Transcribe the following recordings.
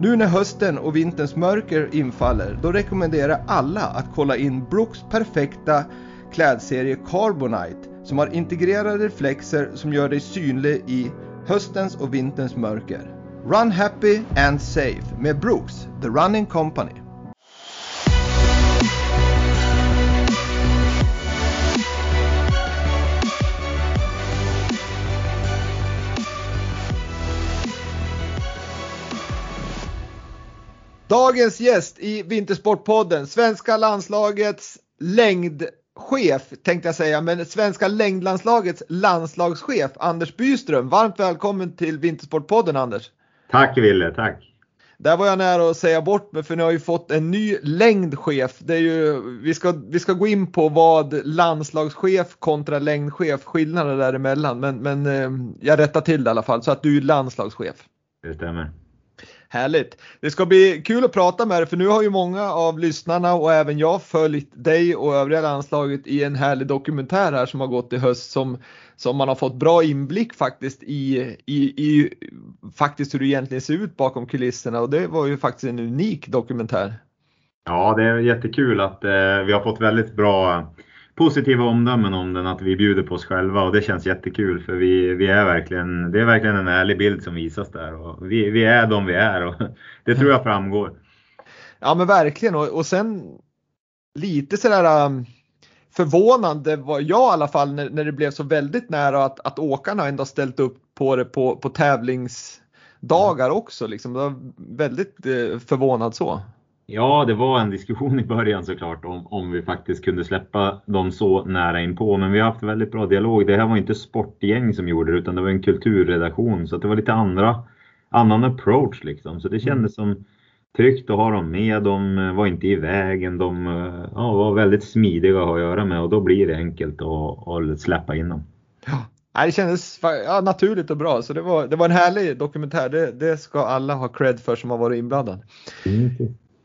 Nu när hösten och vinterns mörker infaller, då rekommenderar jag alla att kolla in Brooks perfekta klädserie Carbonite som har integrerade reflexer som gör dig synlig i höstens och vinterns mörker. Run happy and safe med Brooks, The Running Company. Dagens gäst i Vintersportpodden, svenska landslagets längdchef tänkte jag säga, men svenska längdlandslagets landslagschef Anders Byström. Varmt välkommen till Vintersportpodden Anders. Tack Ville, tack. Där var jag nära att säga bort mig för ni har ju fått en ny längdchef. Det är ju, vi, ska, vi ska gå in på vad landslagschef kontra längdchef, skillnaden däremellan. Men, men eh, jag rättar till det i alla fall så att du är landslagschef. Det stämmer. Härligt! Det ska bli kul att prata med dig för nu har ju många av lyssnarna och även jag följt dig och övriga landslaget i en härlig dokumentär här som har gått i höst som, som man har fått bra inblick faktiskt i, i, i faktiskt hur det egentligen ser ut bakom kulisserna och det var ju faktiskt en unik dokumentär. Ja, det är jättekul att eh, vi har fått väldigt bra positiva omdömen om den, att vi bjuder på oss själva och det känns jättekul för vi, vi är verkligen, det är verkligen en ärlig bild som visas där och vi, vi är de vi är och det tror jag framgår. Ja men verkligen och, och sen lite sådär um, förvånande var jag i alla fall när, när det blev så väldigt nära att, att åkarna ändå ställt upp på det på, på tävlingsdagar också. Liksom. Det var väldigt eh, förvånad så. Ja, det var en diskussion i början såklart om, om vi faktiskt kunde släppa dem så nära inpå. Men vi har haft väldigt bra dialog. Det här var inte sportgäng som gjorde det utan det var en kulturredaktion. Så det var lite andra, annan approach liksom. Så det mm. kändes som tryggt att ha dem med. De var inte i vägen. De ja, var väldigt smidiga att ha att göra med och då blir det enkelt att, att släppa in dem. Ja. det kändes ja, naturligt och bra så det var, det var en härlig dokumentär. Det, det ska alla ha cred för som har varit inblandade. Mm.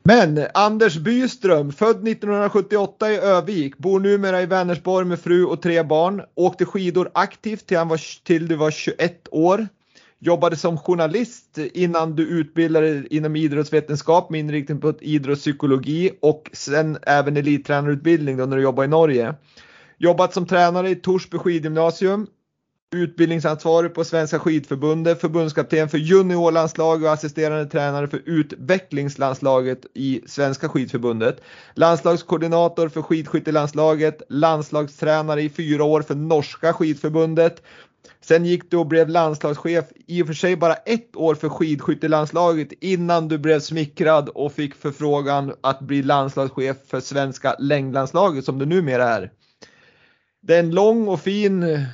Men Anders Byström, född 1978 i Övik, bor numera i Vänersborg med fru och tre barn. Åkte skidor aktivt till, han var, till du var 21 år. Jobbade som journalist innan du utbildade inom idrottsvetenskap med inriktning på idrottspsykologi och sen även elittränarutbildning då när du jobbade i Norge. Jobbat som tränare i Torsby skidgymnasium, utbildningsansvarig på Svenska skidförbundet, förbundskapten för juniorlandslag och assisterande tränare för utvecklingslandslaget i Svenska skidförbundet. Landslagskoordinator för skidskyttelandslaget, landslagstränare i fyra år för Norska skidförbundet. Sen gick du och blev landslagschef i och för sig bara ett år för skidskyttelandslaget innan du blev smickrad och fick förfrågan att bli landslagschef för svenska längdlandslaget som du numera är. Det är en lång och fin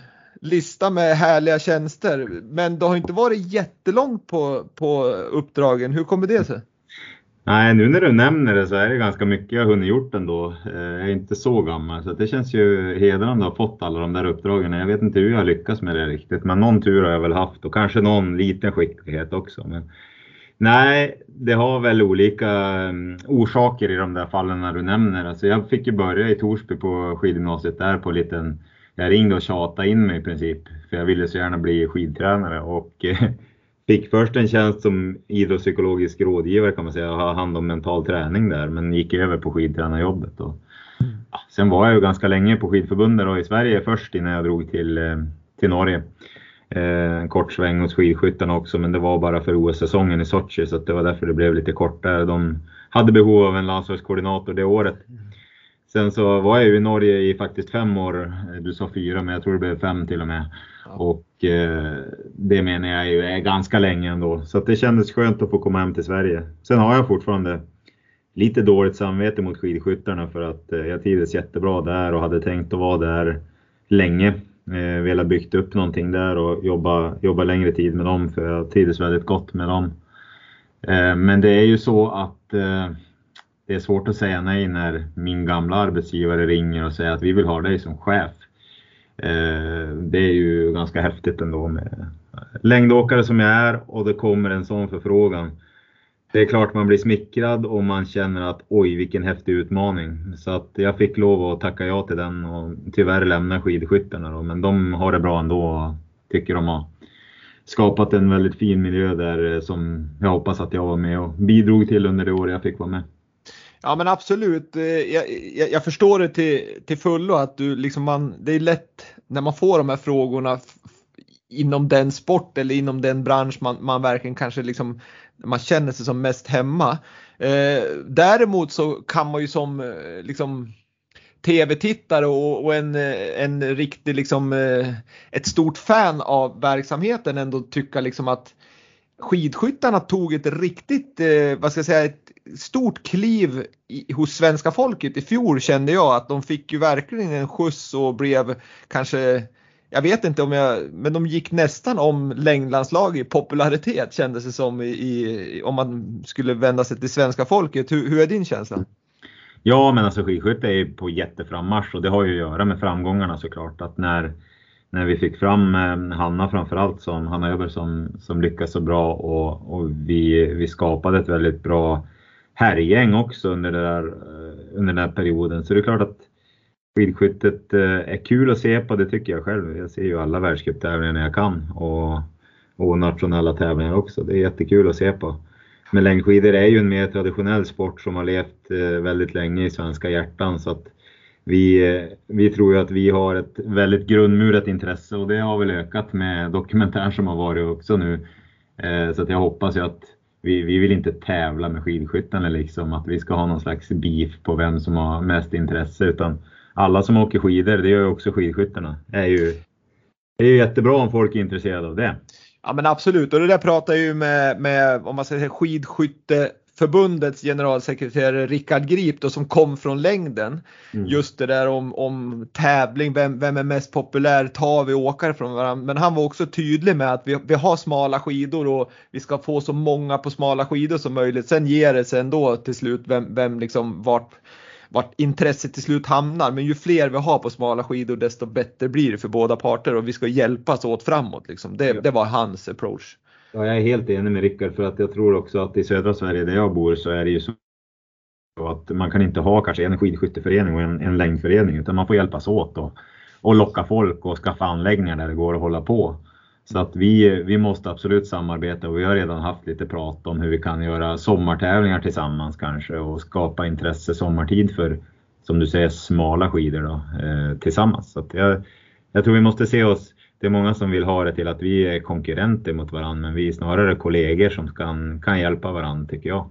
lista med härliga tjänster. Men det har inte varit jättelångt på, på uppdragen. Hur kommer det sig? Nej, nu när du nämner det så är det ganska mycket jag har hunnit gjort ändå. Eh, jag är inte så gammal så det känns ju hedrande att ha fått alla de där uppdragen. Jag vet inte hur jag lyckas med det riktigt, men någon tur har jag väl haft och kanske någon liten skicklighet också. Men nej, det har väl olika mm, orsaker i de där fallen när du nämner. Alltså jag fick ju börja i Torsby på skidgymnasiet där på en liten jag ringde och tjatade in mig i princip, för jag ville så gärna bli skidtränare och eh, fick först en tjänst som idrottspsykologisk rådgivare kan man säga, och ha hand om mental träning där, men gick över på skidtränarjobbet. Och, ja, sen var jag ju ganska länge på skidförbundet och i Sverige först innan jag drog till, eh, till Norge. Eh, en kort sväng hos skidskyttarna också, men det var bara för OS-säsongen i Sochi så det var därför det blev lite kortare. De hade behov av en landslagskoordinator det året. Sen så var jag ju i Norge i faktiskt fem år. Du sa fyra, men jag tror det blev fem till och med. Ja. Och eh, det menar jag ju är ganska länge ändå. Så det kändes skönt att få komma hem till Sverige. Sen har jag fortfarande lite dåligt samvete mot skidskyttarna för att eh, jag trivdes jättebra där och hade tänkt att vara där länge. Eh, velat byggt upp någonting där och jobba, jobba längre tid med dem för jag trivdes väldigt gott med dem. Eh, men det är ju så att eh, det är svårt att säga nej när min gamla arbetsgivare ringer och säger att vi vill ha dig som chef. Eh, det är ju ganska häftigt ändå med längdåkare som jag är och det kommer en sån förfrågan. Det är klart man blir smickrad och man känner att oj vilken häftig utmaning. Så att jag fick lov att tacka ja till den och tyvärr lämna skidskyttarna då. Men de har det bra ändå och tycker de har skapat en väldigt fin miljö där eh, som jag hoppas att jag var med och bidrog till under det år jag fick vara med. Ja men absolut. Eh, jag, jag, jag, förstår det till, till fullo att du liksom man, det är lätt när man får de här frågorna inom den sport eller inom den bransch man, man verkligen kanske liksom man känner sig som mest hemma. Eh, däremot så kan man ju som eh, liksom tv-tittare och, och, en, eh, en riktig liksom ett stort fan av verksamheten ändå tycka liksom att skidskyttarna tog ett riktigt, eh, vad ska jag säga, ett stort kliv i, hos svenska folket i fjol kände jag att de fick ju verkligen en skjuts och blev kanske jag vet inte om jag, men de gick nästan om längdlandslag i popularitet kändes det som i, i, om man skulle vända sig till svenska folket. Hur, hur är din känsla? Ja, men alltså skidskytte är på jätteframmarsch och det har ju att göra med framgångarna såklart. Att när, när vi fick fram eh, Hanna framförallt, som, Hanna Öberg som, som lyckades så bra och, och vi, vi skapade ett väldigt bra herrgäng också under, det där, eh, under den här perioden. Så det är klart att skidskyttet eh, är kul att se på, det tycker jag själv. Jag ser ju alla världscuptävlingar när jag kan och, och nationella tävlingar också. Det är jättekul att se på. Men längdskidor är ju en mer traditionell sport som har levt eh, väldigt länge i svenska hjärtan så att vi, vi tror ju att vi har ett väldigt grundmurat intresse och det har väl ökat med dokumentären som har varit också nu. Så att jag hoppas ju att vi, vi vill inte tävla med skidskyttarna liksom, att vi ska ha någon slags beef på vem som har mest intresse, utan alla som åker skidor, det gör ju också skidskyttarna. Det är ju, det är ju jättebra om folk är intresserade av det. Ja men absolut och det där pratar jag ju med, med om man säger skidskytte förbundets generalsekreterare Rickard Grip då, som kom från längden. Mm. Just det där om, om tävling, vem, vem är mest populär, tar vi åkare från varandra. Men han var också tydlig med att vi, vi har smala skidor och vi ska få så många på smala skidor som möjligt. Sen ger det sig ändå till slut vem, vem liksom vart vart intresset till slut hamnar. Men ju fler vi har på smala skidor desto bättre blir det för båda parter och vi ska hjälpas åt framåt. Liksom. Det, det var hans approach. Ja, jag är helt enig med Rickard för att jag tror också att i södra Sverige där jag bor så är det ju så att man kan inte ha kanske en skidskytteförening och en, en längdförening utan man får hjälpas åt och, och locka folk och skaffa anläggningar där det går att hålla på. Så att vi, vi måste absolut samarbeta och vi har redan haft lite prat om hur vi kan göra sommartävlingar tillsammans kanske och skapa intresse sommartid för, som du säger, smala skidor då, eh, tillsammans. Så jag, jag tror vi måste se oss det är många som vill ha det till att vi är konkurrenter mot varandra, men vi är snarare kollegor som kan, kan hjälpa varandra tycker jag.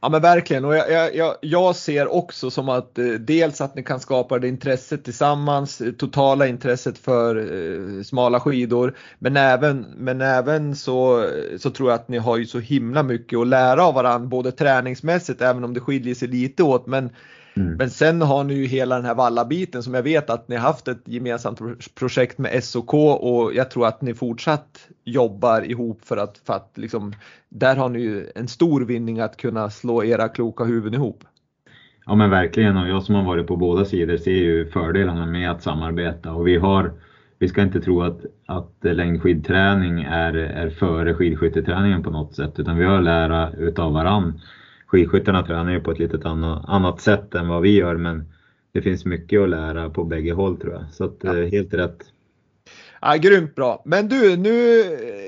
Ja men verkligen och jag, jag, jag ser också som att eh, dels att ni kan skapa det intresset tillsammans, eh, totala intresset för eh, smala skidor. Men även, men även så, så tror jag att ni har ju så himla mycket att lära av varandra både träningsmässigt även om det skiljer sig lite åt. Men Mm. Men sen har ni ju hela den här vallabiten som jag vet att ni har haft ett gemensamt projekt med SOK och jag tror att ni fortsatt jobbar ihop för att, för att liksom, där har ni ju en stor vinning att kunna slå era kloka huvuden ihop. Ja men verkligen och jag som har varit på båda sidor ser ju fördelarna med att samarbeta och vi har vi ska inte tro att, att längdskidträning är, är före skidskytteträningen på något sätt utan vi har lära utav varann skidskyttarna tränar ju på ett lite annat, sätt än vad vi gör men det finns mycket att lära på bägge håll tror jag. Så att, ja. Eh, helt rätt. Ja, grymt bra. Men du, nu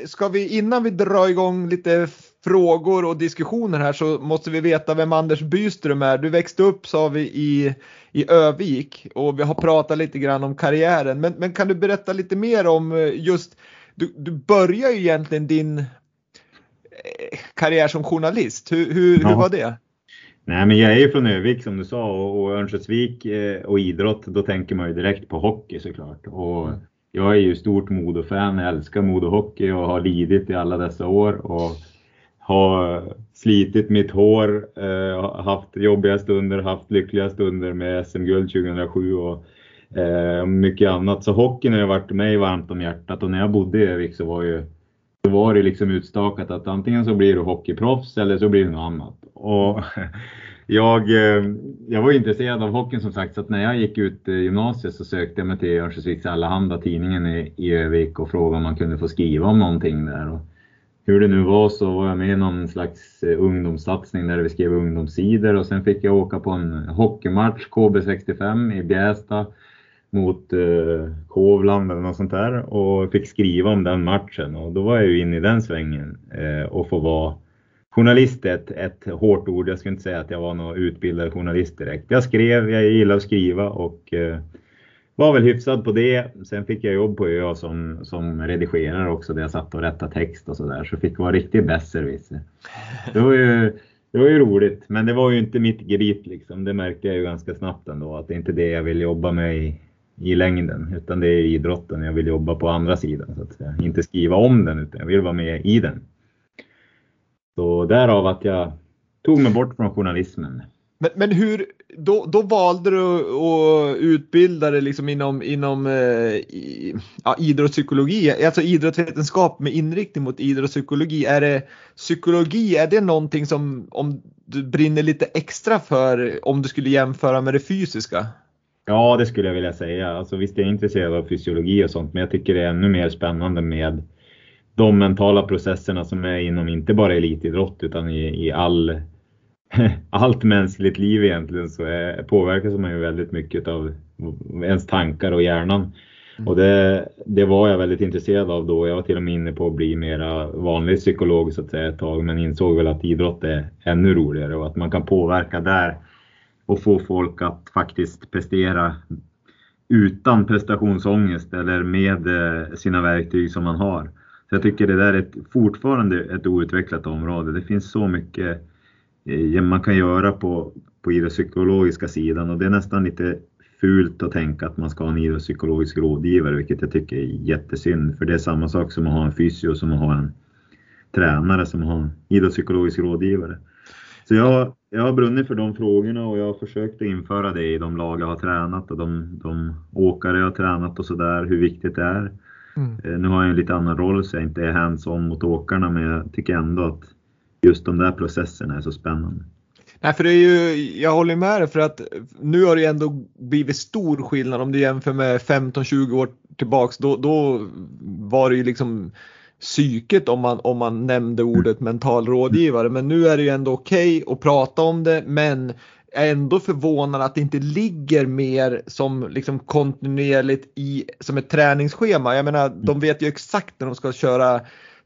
ska vi innan vi drar igång lite frågor och diskussioner här så måste vi veta vem Anders Byström är. Du växte upp sa vi i, i Övik och vi har pratat lite grann om karriären. Men, men kan du berätta lite mer om eh, just, du, du börjar ju egentligen din karriär som journalist. Hur, hur, ja. hur var det? Nej, men jag är ju från Övik som du sa och, och Örnsköldsvik eh, och idrott, då tänker man ju direkt på hockey såklart. Och jag är ju stort Modo-fan, jag älskar Modo-hockey och har lidit i alla dessa år och har slitit mitt hår, eh, haft jobbiga stunder, haft lyckliga stunder med SM-guld 2007 och eh, mycket annat. Så hockeyn har ju varit mig varmt om hjärtat och när jag bodde i Övik så var ju då var det liksom utstakat att antingen så blir du hockeyproffs eller så blir det något annat. Och jag, eh, jag var intresserad av hockeyn som sagt, så att när jag gick ut eh, gymnasiet så sökte jag mig till Örnsköldsviks Allehanda, tidningen i, i Övik och frågade om man kunde få skriva om någonting där. Och hur det nu var så var jag med i någon slags eh, ungdomssatsning där vi skrev ungdomssidor och sen fick jag åka på en hockeymatch, KB65 i Bjästa mot eh, Kovland eller något sånt där och fick skriva om den matchen och då var jag ju inne i den svängen eh, och få vara journalist är ett, ett hårt ord. Jag skulle inte säga att jag var någon utbildad journalist direkt. Jag skrev, jag gillar att skriva och eh, var väl hyfsad på det. Sen fick jag jobb på ÖA som, som redigerare också där jag satt och rättade text och sådär. Så fick vara riktig besserwisser. Det var ju det var ju roligt, men det var ju inte mitt gebit liksom. Det märkte jag ju ganska snabbt ändå att det är inte det jag vill jobba med i, i längden, utan det är idrotten jag vill jobba på andra sidan så att säga. Inte skriva om den, utan jag vill vara med i den. Så därav att jag tog mig bort från journalismen. Men, men hur, då, då valde du att utbilda dig liksom inom, inom eh, ja, idrottspsykologi, alltså idrottsvetenskap med inriktning mot idrottspsykologi. Är det psykologi, är det någonting som om du brinner lite extra för om du skulle jämföra med det fysiska? Ja, det skulle jag vilja säga. Alltså, visst är jag intresserad av fysiologi och sånt, men jag tycker det är ännu mer spännande med de mentala processerna som är inom inte bara elitidrott utan i, i all, allt mänskligt liv egentligen så är, påverkas man ju väldigt mycket av ens tankar och hjärnan. Mm. Och det, det var jag väldigt intresserad av då. Jag var till och med inne på att bli mera vanlig psykolog så att säga ett tag men insåg väl att idrott är ännu roligare och att man kan påverka där och få folk att faktiskt prestera utan prestationsångest eller med eh, sina verktyg som man har. Så jag tycker det där är ett, fortfarande ett outvecklat område. Det finns så mycket eh, man kan göra på, på idrottspsykologiska sidan och det är nästan lite fult att tänka att man ska ha en idrottspsykologisk rådgivare, vilket jag tycker är jättesynd. För det är samma sak som att ha en fysio, som att ha en tränare, som att ha en idrottspsykologisk rådgivare. Så jag, jag har brunnit för de frågorna och jag har försökt att införa det i de lag jag har tränat och de, de åkare jag har tränat och sådär, hur viktigt det är. Mm. Eh, nu har jag en lite annan roll så jag inte är hands-on mot åkarna men jag tycker ändå att just de där processerna är så spännande. Nej, för det är ju, jag håller med dig för att nu har det ändå blivit stor skillnad om du jämför med 15-20 år tillbaks. Då, då var det ju liksom psyket om man, om man nämnde ordet mental rådgivare. Men nu är det ju ändå okej okay att prata om det men är ändå förvånad att det inte ligger mer som liksom kontinuerligt i som ett träningsschema. Jag menar, de vet ju exakt när de ska köra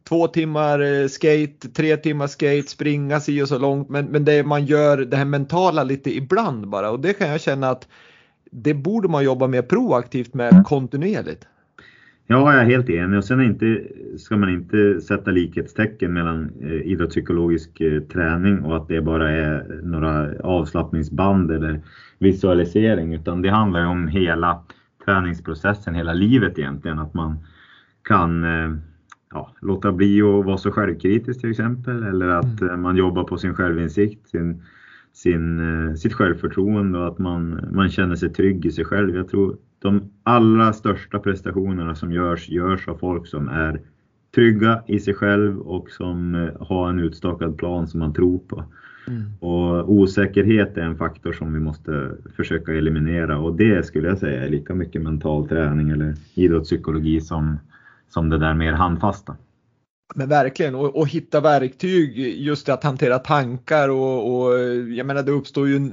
två timmar eh, skate, tre timmar skate, springa si och så långt. Men, men det man gör det här mentala lite ibland bara och det kan jag känna att det borde man jobba mer proaktivt med kontinuerligt. Ja, jag är helt enig. Och sen inte, ska man inte sätta likhetstecken mellan eh, idrottspsykologisk eh, träning och att det bara är några avslappningsband eller visualisering, utan det handlar ju om hela träningsprocessen, hela livet egentligen. Att man kan eh, ja, låta bli att vara så självkritisk till exempel, eller att mm. man jobbar på sin självinsikt, sin, sin, sitt självförtroende och att man, man känner sig trygg i sig själv. Jag tror de allra största prestationerna som görs, görs av folk som är trygga i sig själv och som eh, har en utstakad plan som man tror på. Mm. Och osäkerhet är en faktor som vi måste försöka eliminera och det skulle jag säga är lika mycket mental träning eller idrottspsykologi som, som det där mer handfasta. Men verkligen och, och hitta verktyg just att hantera tankar och, och jag menar det uppstår ju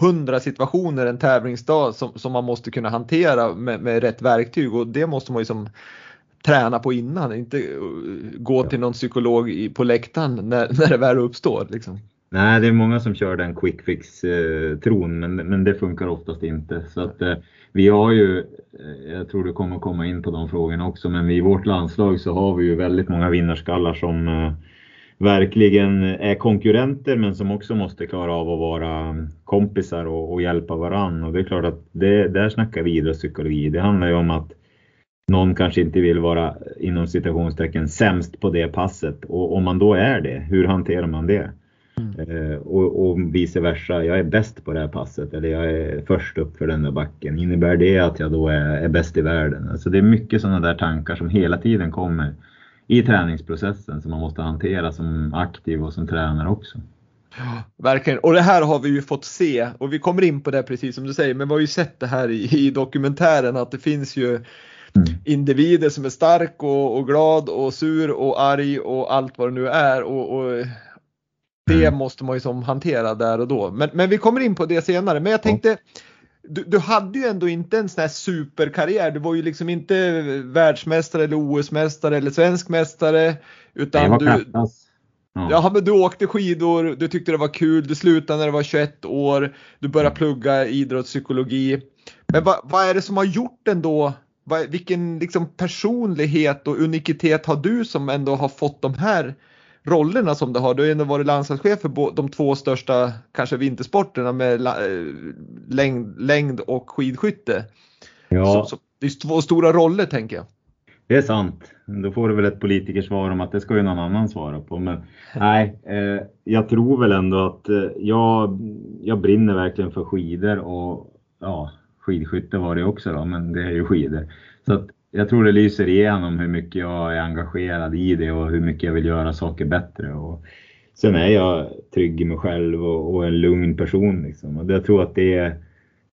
hundra situationer en tävlingsdag som, som man måste kunna hantera med, med rätt verktyg och det måste man ju som träna på innan, inte uh, gå till någon psykolog på läktaren när, när det väl uppstår. Liksom. Nej, det är många som kör den quick fix-tron, men, men det funkar oftast inte. Så att, eh, vi har ju, eh, jag tror du kommer komma in på de frågorna också, men i vårt landslag så har vi ju väldigt många vinnarskallar som eh, verkligen är konkurrenter men som också måste klara av att vara kompisar och, och hjälpa varann. Och det är klart att det, där snackar vi idrottspsykologi. Det handlar ju om att någon kanske inte vill vara inom citationstecken sämst på det passet och om man då är det, hur hanterar man det? Mm. Eh, och, och vice versa, jag är bäst på det här passet eller jag är först upp för den där backen. Innebär det att jag då är, är bäst i världen? Alltså det är mycket sådana där tankar som hela tiden kommer i träningsprocessen som man måste hantera som aktiv och som tränare också. Ja, verkligen. Och det här har vi ju fått se och vi kommer in på det precis som du säger, men vi har ju sett det här i, i dokumentären att det finns ju mm. individer som är stark och, och, glad och sur och arg och allt vad det nu är och, och det mm. måste man ju som hantera där och då. Men, men vi kommer in på det senare. Men jag tänkte, du, du, hade ju ändå inte en sån här superkarriär. Du var ju liksom inte världsmästare eller OS-mästare eller svensk mästare. Utan du, ja. ja. men du åkte skidor, du tyckte det var kul, du slutade när du var 21 år, du började mm. plugga idrottspsykologi. Men vad, vad är det som har gjort ändå vilken liksom personlighet och unikitet har du som ändå har fått de här rollerna som du har. Du har ändå varit landslagschef för de två största kanske vintersporterna med eh, längd, längd och skidskytte. Ja. Så, så, det är två stora roller tänker jag. Det är sant. Då får du väl ett politikersvar om att det ska ju någon annan svara på. Men nej, eh, jag tror väl ändå att eh, jag, jag brinner verkligen för skidor och ja, skidskytte var det också då, men det är ju skidor. Så att jag tror det lyser igenom hur mycket jag är engagerad i det och hur mycket jag vill göra saker bättre. Och sen är jag trygg i mig själv och, och en lugn person. Liksom. Och jag tror att det,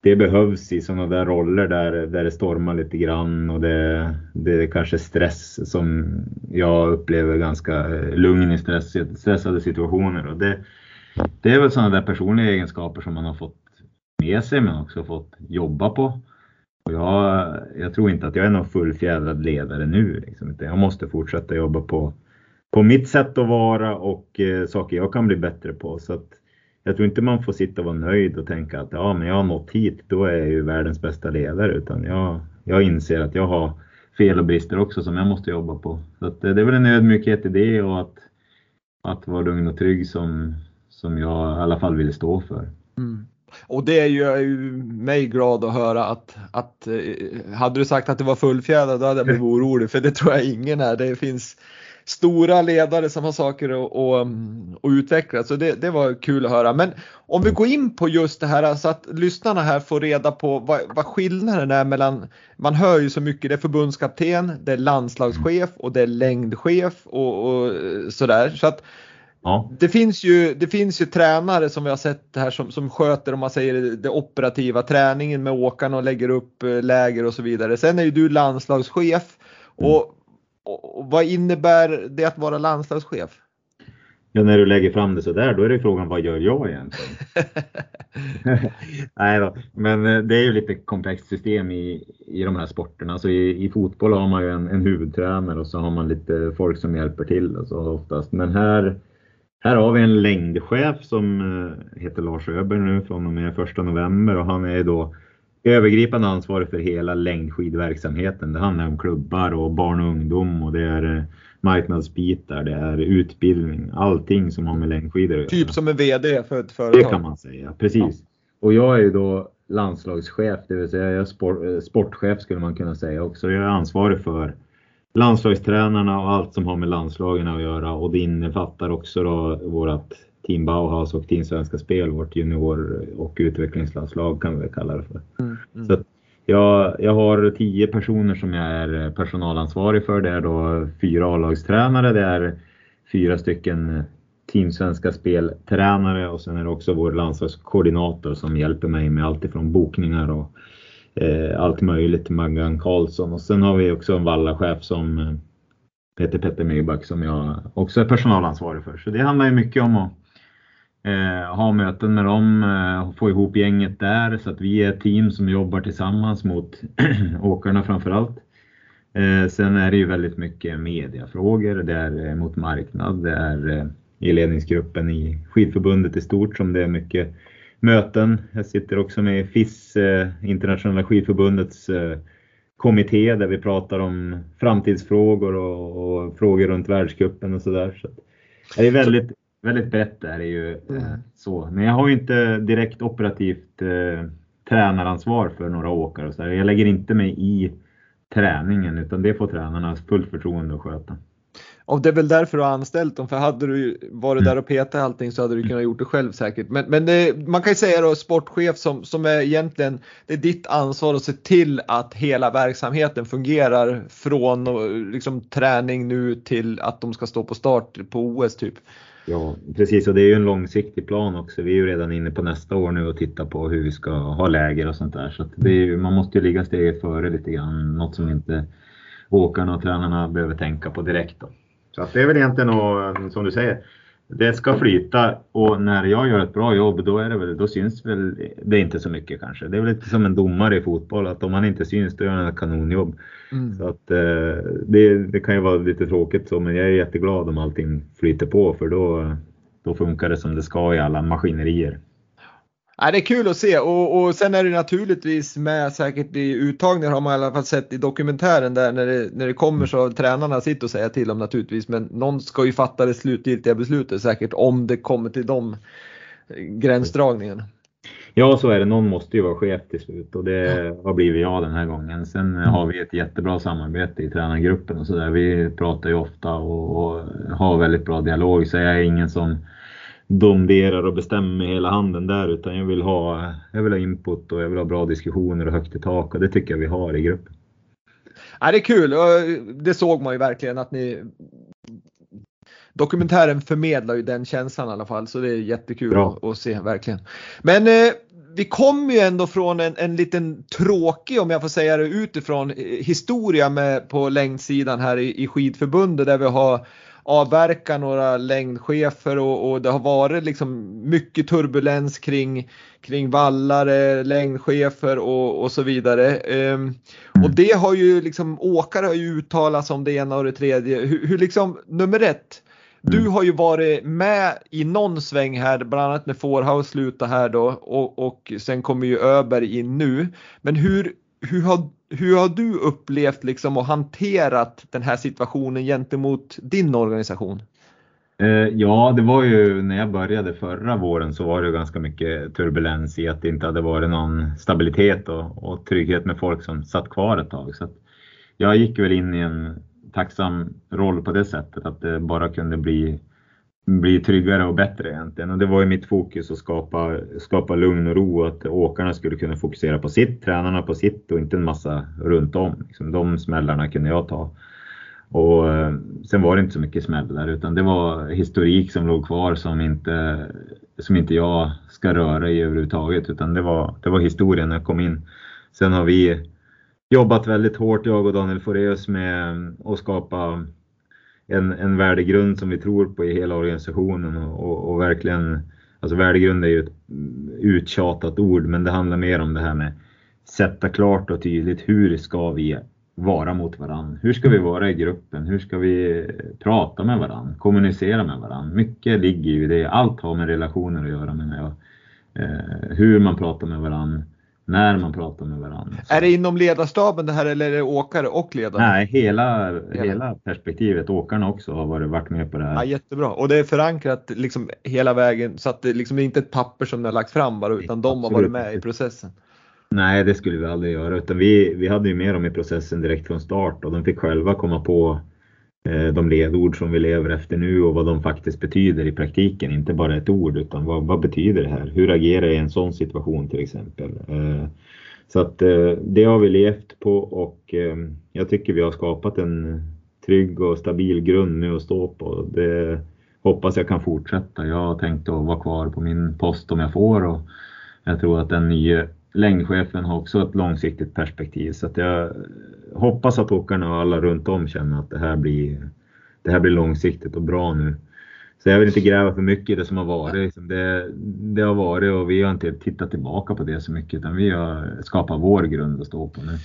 det behövs i sådana där roller där, där det stormar lite grann och det, det är kanske stress som jag upplever ganska eh, lugn i stress, stressade situationer. Och det, det är väl sådana där personliga egenskaper som man har fått med sig men också fått jobba på. Jag, jag tror inte att jag är någon fullfjädrad ledare nu. Liksom. Jag måste fortsätta jobba på, på mitt sätt att vara och eh, saker jag kan bli bättre på. Så att jag tror inte man får sitta och vara nöjd och tänka att ja, men jag har nått hit, då är jag ju världens bästa ledare. Utan jag, jag inser att jag har fel och brister också som jag måste jobba på. Så att, eh, det är väl en ödmjukhet i det och att, att vara lugn och trygg som, som jag i alla fall vill stå för. Mm. Och det är ju mig glad att höra att, att eh, hade du sagt att det var fullfjädrad då hade jag blivit orolig för det tror jag ingen är. Det finns stora ledare som har saker att, att, att utveckla så det, det, var kul att höra. Men om vi går in på just det här så att lyssnarna här får reda på vad, vad skillnaden är mellan, man hör ju så mycket, det är förbundskapten, det är landslagschef och det är längdchef och, och sådär. Så att Ja. Det, finns ju, det finns ju tränare som vi har sett här som, som sköter om man säger det operativa träningen med åkarna och lägger upp eh, läger och så vidare. Sen är ju du landslagschef mm. och, och, och, vad innebär det att vara landslagschef? Ja, när du lägger fram det så där, då är det frågan vad gör jag egentligen? Nej då, men eh, det är ju lite komplext system i, i de här sporterna. Så i, i fotboll har man ju en, en huvudtränare och så har man lite folk som hjälper till och så oftast. Men här här har vi en längdchef som eh, heter Lars Öberg nu från och med 1 november och han är då övergripande ansvarig för hela längdskidverksamheten. Det handlar om klubbar och barn och ungdom och det är eh, marknadsbitar, det är utbildning, allting som har med längdskidor att göra. Typ som en VD för ett företag? Det kan man säga, precis. Och jag är ju då landslagschef, det vill säga jag är eh, sportchef skulle man kunna säga också. Jag är ansvarig för landslagstränarna och allt som har med landslagen att göra och det innefattar också då vårt Team Bauhaus och Team Svenska Spel, vårt junior och utvecklingslandslag kan vi väl kalla det för. Mm, mm. Så jag, jag har tio personer som jag är personalansvarig för. Det är då fyra A-lagstränare, det är fyra stycken Team Svenska Spel-tränare och sen är det också vår landslagskoordinator som hjälper mig med allt ifrån bokningar och eh, allt möjligt till Maggan Karlsson. Och sen har vi också en vallachef som eh, Peter Petter Myback som jag också är personalansvarig för. Så det handlar ju mycket om att eh, ha möten med dem, eh, få ihop gänget där så att vi är ett team som jobbar tillsammans mot åkarna framförallt. Eh, sen är det ju väldigt mycket mediafrågor, det är eh, mot marknad, det är eh, i ledningsgruppen i skidförbundet i stort som det är mycket möten. Jag sitter också med i FIS, eh, internationella skidförbundets eh, kommitté där vi pratar om framtidsfrågor och, och frågor runt världscupen och sådär. Så Det är väldigt, väldigt brett där är ju mm. så. Men jag har ju inte direkt operativt eh, tränaransvar för några åkare. Så jag lägger inte mig i träningen utan det får tränarna fullt förtroende att sköta. Och det är väl därför du har anställt dem, för hade du varit mm. där och petat allting så hade du kunnat gjort det själv säkert. Men, men det, man kan ju säga då sportchef som, som är egentligen, det är ditt ansvar att se till att hela verksamheten fungerar från liksom, träning nu till att de ska stå på start på OS typ. Ja, precis och det är ju en långsiktig plan också. Vi är ju redan inne på nästa år nu och tittar på hur vi ska ha läger och sånt där. Så är, man måste ju ligga steget före lite grann, något som inte åkarna och tränarna behöver tänka på direkt. Då. Så att det är väl egentligen och, som du säger, det ska flyta och när jag gör ett bra jobb då, är det väl, då syns väl det inte så mycket kanske. Det är väl lite som en domare i fotboll att om man inte syns då gör han ett kanonjobb. Mm. Så att, eh, det, det, kan ju vara lite tråkigt så men jag är jätteglad om allting flyter på för då, då funkar det som det ska i alla maskinerier. Ja, det är kul att se och, och sen är det naturligtvis med säkert i uttagningar har man i alla fall sett i dokumentären där när det, när det kommer så tränarna sitter och säger till dem naturligtvis men någon ska ju fatta det slutgiltiga beslutet säkert om det kommer till de gränsdragningarna. Ja, så är det. Någon måste ju vara chef till slut och det har blivit jag den här gången. Sen mm. har vi ett jättebra samarbete i tränargruppen och så där. Vi pratar ju ofta och, och har väldigt bra dialog så jag är ingen som domderar och bestämmer med hela handen där utan jag vill, ha, jag vill ha input och jag vill ha bra diskussioner och högt i tak och det tycker jag vi har i gruppen. Ja, det är kul och det såg man ju verkligen att ni Dokumentären förmedlar ju den känslan i alla fall så det är jättekul att, att, se verkligen. Men eh, vi kommer ju ändå från en, en liten tråkig, om jag får säga det utifrån, eh, historia med på längdsidan här i, i skidförbundet där vi har avverka några längdchefer och, och, det har varit liksom mycket turbulens kring, kring vallare, längdchefer och, och så vidare. Um, och det har ju liksom, åkare har ju uttalat om det ena och det tredje. Hur, hur liksom, nummer ett, du mm. har ju varit med i någon sväng här, bland annat när Fårhaus slutade här då och, och sen kommer ju Öberg in nu. Men hur, hur har hur har du upplevt liksom och hanterat den här situationen gentemot din organisation? Eh, ja, det var ju när jag började förra våren så var det ganska mycket turbulens i att det inte hade varit någon stabilitet och, och trygghet med folk som satt kvar ett tag. Så jag gick väl in i en tacksam roll på det sättet att det bara kunde bli bli tryggare och bättre egentligen. Och det var ju mitt fokus att skapa, skapa lugn och ro och att åkarna skulle kunna fokusera på sitt, tränarna på sitt och inte en massa runt om. Liksom de smällarna kunde jag ta. Och eh, sen var det inte så mycket smällar utan det var historik som låg kvar som inte, som inte jag ska röra i överhuvudtaget utan det var, det var historien när jag kom in. Sen har vi jobbat väldigt hårt, jag och Daniel Foreus, med att skapa en, en värdegrund som vi tror på i hela organisationen och, och, och verkligen, alltså värdegrund är ju ett uttjatat ord, men det handlar mer om det här med sätta klart och tydligt hur ska vi vara mot varandra? Hur ska vi vara i gruppen? Hur ska vi prata med varandra? Kommunicera med varandra? Mycket ligger ju i det. Allt har med relationer att göra med jag. Eh, hur man pratar med varandra när man pratar med varandra. Är det inom ledarstaben det här eller är det åkare och ledare? Nej, hela, hela. hela perspektivet. Åkarna också har varit, varit med på det här. Ja, jättebra och det är förankrat liksom hela vägen så att det liksom är inte ett papper som ni har lagt fram bara utan de har varit med i processen. Nej, det skulle vi aldrig göra utan vi, vi hade ju med dem i processen direkt från start och de fick själva komma på Eh, de ledord som vi lever efter nu och vad de faktiskt betyder i praktiken. Inte bara ett ord utan vad, vad betyder det här? Hur agerar jag i en sån situation till exempel? Eh, så att eh, det har vi levt på och jag tycker vi har skapat en trygg och stabil grund nu att stå på. Det hoppas jag kan fortsätta. Jag har tänkt att vara kvar på min post om jag får och jag tror att den nya längdchefen har också ett långsiktigt perspektiv så att jag hoppas att åkarna och alla runt om känner att det här blir, det här blir långsiktigt och bra nu. Så jag vill inte gräva för mycket i det som har varit. Liksom det, det har varit och vi har inte tittat tillbaka på det så mycket utan vi har skapat vår grund att stå på nu.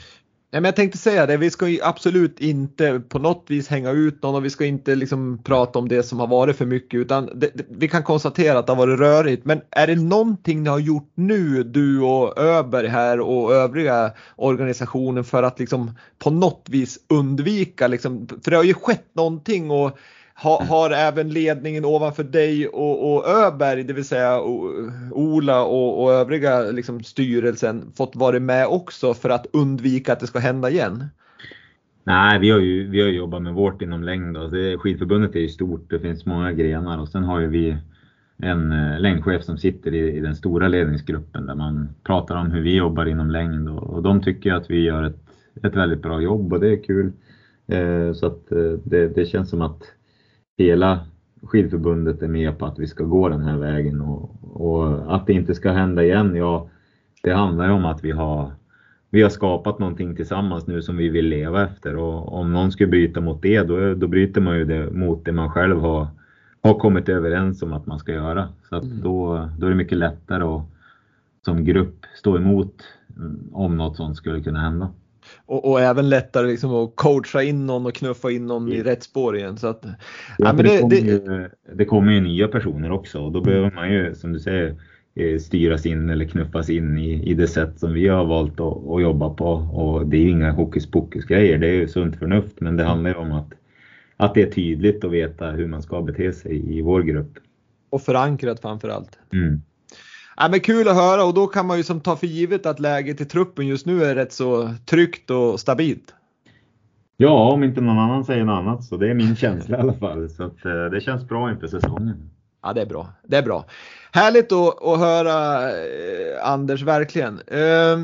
Nej, men jag tänkte säga det, vi ska ju absolut inte på något vis hänga ut någon och vi ska inte liksom prata om det som har varit för mycket utan det, det, vi kan konstatera att det har varit rörigt. Men är det någonting ni har gjort nu, du och Öberg här och övriga organisationen för att liksom på något vis undvika liksom, för det har ju skett någonting och ha, har även ledningen ovanför dig och, och Öberg, det vill säga Ola och, och övriga liksom, styrelsen fått vara med också för att undvika att det ska hända igen? Nej, vi har ju vi har jobbat med vårt inom längd. Då. Det, skidförbundet är ju stort, det finns många grenar och sen har ju vi en eh, längdchef som sitter i, i, den stora ledningsgruppen där man pratar om hur vi jobbar inom längd och, och de tycker att vi gör ett, ett väldigt bra jobb och det är kul. Eh, så att eh, det, det, känns som att hela skidförbundet är med på att vi ska gå den här vägen och, och att det inte ska hända igen, ja, det handlar ju om att vi har vi har skapat någonting tillsammans nu som vi vill leva efter och om någon skulle bryta mot det, då, då bryter man ju det mot det man själv har, har kommit överens om att man ska göra. Så att mm. då, då är det mycket lättare att som grupp stå emot om något sånt skulle kunna hända. Och, och, även lättare liksom att coacha in någon och knuffa in någon i rätt spår igen. Så att, ja, det, det, kommer ju, det kommer ju nya personer också och då mm. behöver man ju, som du säger, Eh, styras in eller knuffas in i, i det sätt som vi har valt att, att jobba på. Och det är ju inga hokus pokus grejer, det är ju sunt förnuft, men det handlar ju om att, att det är tydligt att veta hur man ska bete sig i vår grupp. Och förankrat framför allt. Mm. Ja, men kul att höra och då kan man ju som ta för givet att läget i truppen just nu är rätt så tryggt och stabilt. Ja, om inte någon annan säger något annat så det är min känsla i alla fall. Så att, eh, det känns bra inför säsongen. Ja, det är bra. Det är bra. Härligt att, att höra eh, Anders, verkligen. Eh,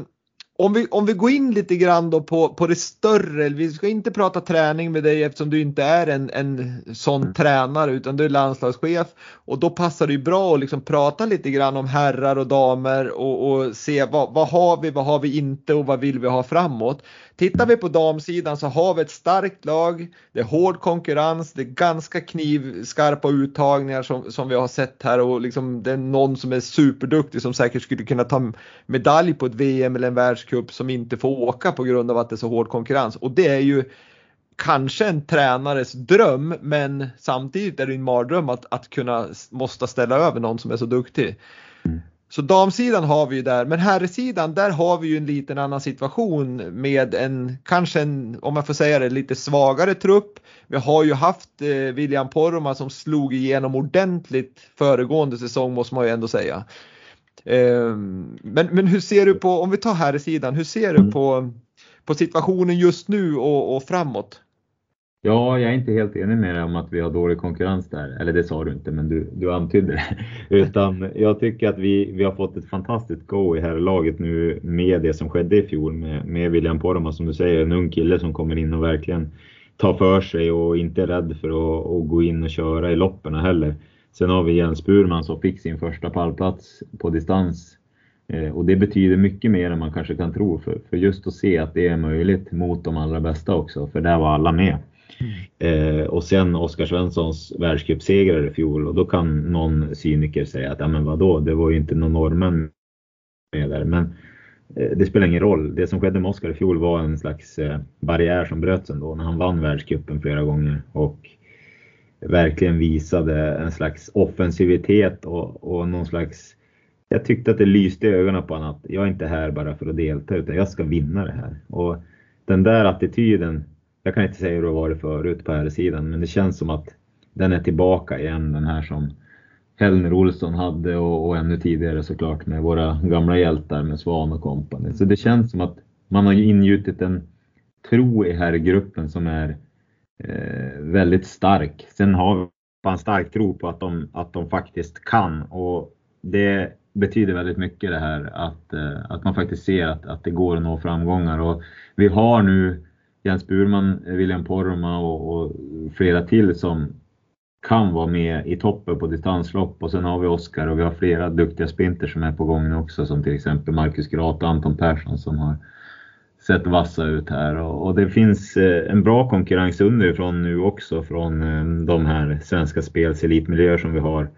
om vi, om vi går in lite grann då på, på det större, vi ska inte prata träning med dig eftersom du inte är en, en sån mm. tränare utan du är landslagschef och då passar det ju bra att liksom prata lite grann om herrar och damer och, och se vad, vad har vi, vad har vi inte och vad vill vi ha framåt. Tittar vi på damsidan så har vi ett starkt lag. Det är hård konkurrens. Det är ganska knivskarpa uttagningar som, som vi har sett här och liksom det är någon som är superduktig som säkert skulle kunna ta medalj på ett VM eller en världscup som inte får åka på grund av att det är så hård konkurrens. Och det är ju kanske en tränares dröm men samtidigt är det en mardröm att, att kunna måste ställa över någon som är så duktig. Så damsidan har vi ju där, men herrsidan där har vi ju en liten annan situation med en, kanske en, om man får säga det, lite svagare trupp. Vi har ju haft eh, William Poromaa som slog igenom ordentligt föregående säsong måste man ju ändå säga. Eh, men, men hur ser du på, om vi tar herrsidan, hur ser du mm. på, på situationen just nu och, och framåt? Ja, jag är inte helt enig med dig om att vi har dålig konkurrens där. Eller det sa du inte, men du, du antydde det. Utan jag tycker att vi, vi har fått ett fantastiskt go i här laget nu med det som skedde i fjol med, med William Poromaa som du säger, en ung kille som kommer in och verkligen tar för sig och inte är rädd för att, att gå in och köra i loppen heller. Sen har vi Jens Burman som fick sin första pallplats på distans eh, och det betyder mycket mer än man kanske kan tro för, för just att se att det är möjligt mot de allra bästa också, för där var alla med. Mm. Eh, och sen Oskar Svenssons världscupsegrar i fjol och då kan någon cyniker säga att ja men vadå, det var ju inte någon norrmän med där. Men eh, det spelar ingen roll. Det som skedde med Oskar i fjol var en slags eh, barriär som bröts ändå när han vann världscupen flera gånger och verkligen visade en slags offensivitet och, och någon slags jag tyckte att det lyste i ögonen på honom att jag är inte här bara för att delta utan jag ska vinna det här. Och den där attityden jag kan inte säga hur det har varit förut på här sidan, men det känns som att den är tillbaka igen, den här som Helner Olsson hade och, och ännu tidigare såklart med våra gamla hjältar med Svan och kompani. Så det känns som att man har ingjutit en tro i herrgruppen som är eh, väldigt stark. Sen har man en stark tro på att de, att de faktiskt kan och det betyder väldigt mycket det här att, eh, att man faktiskt ser att, att det går att nå framgångar och vi har nu Jens Burman, William Poromaa och, och, flera till som kan vara med i toppen på distanslopp och sen har vi Oskar och vi har flera duktiga sprinter som är på gång också som till exempel Marcus Grat och Anton Persson som har sett vassa ut här och, och det finns eh, en bra konkurrens underifrån nu också från eh, de här svenska spels elitmiljöer som vi har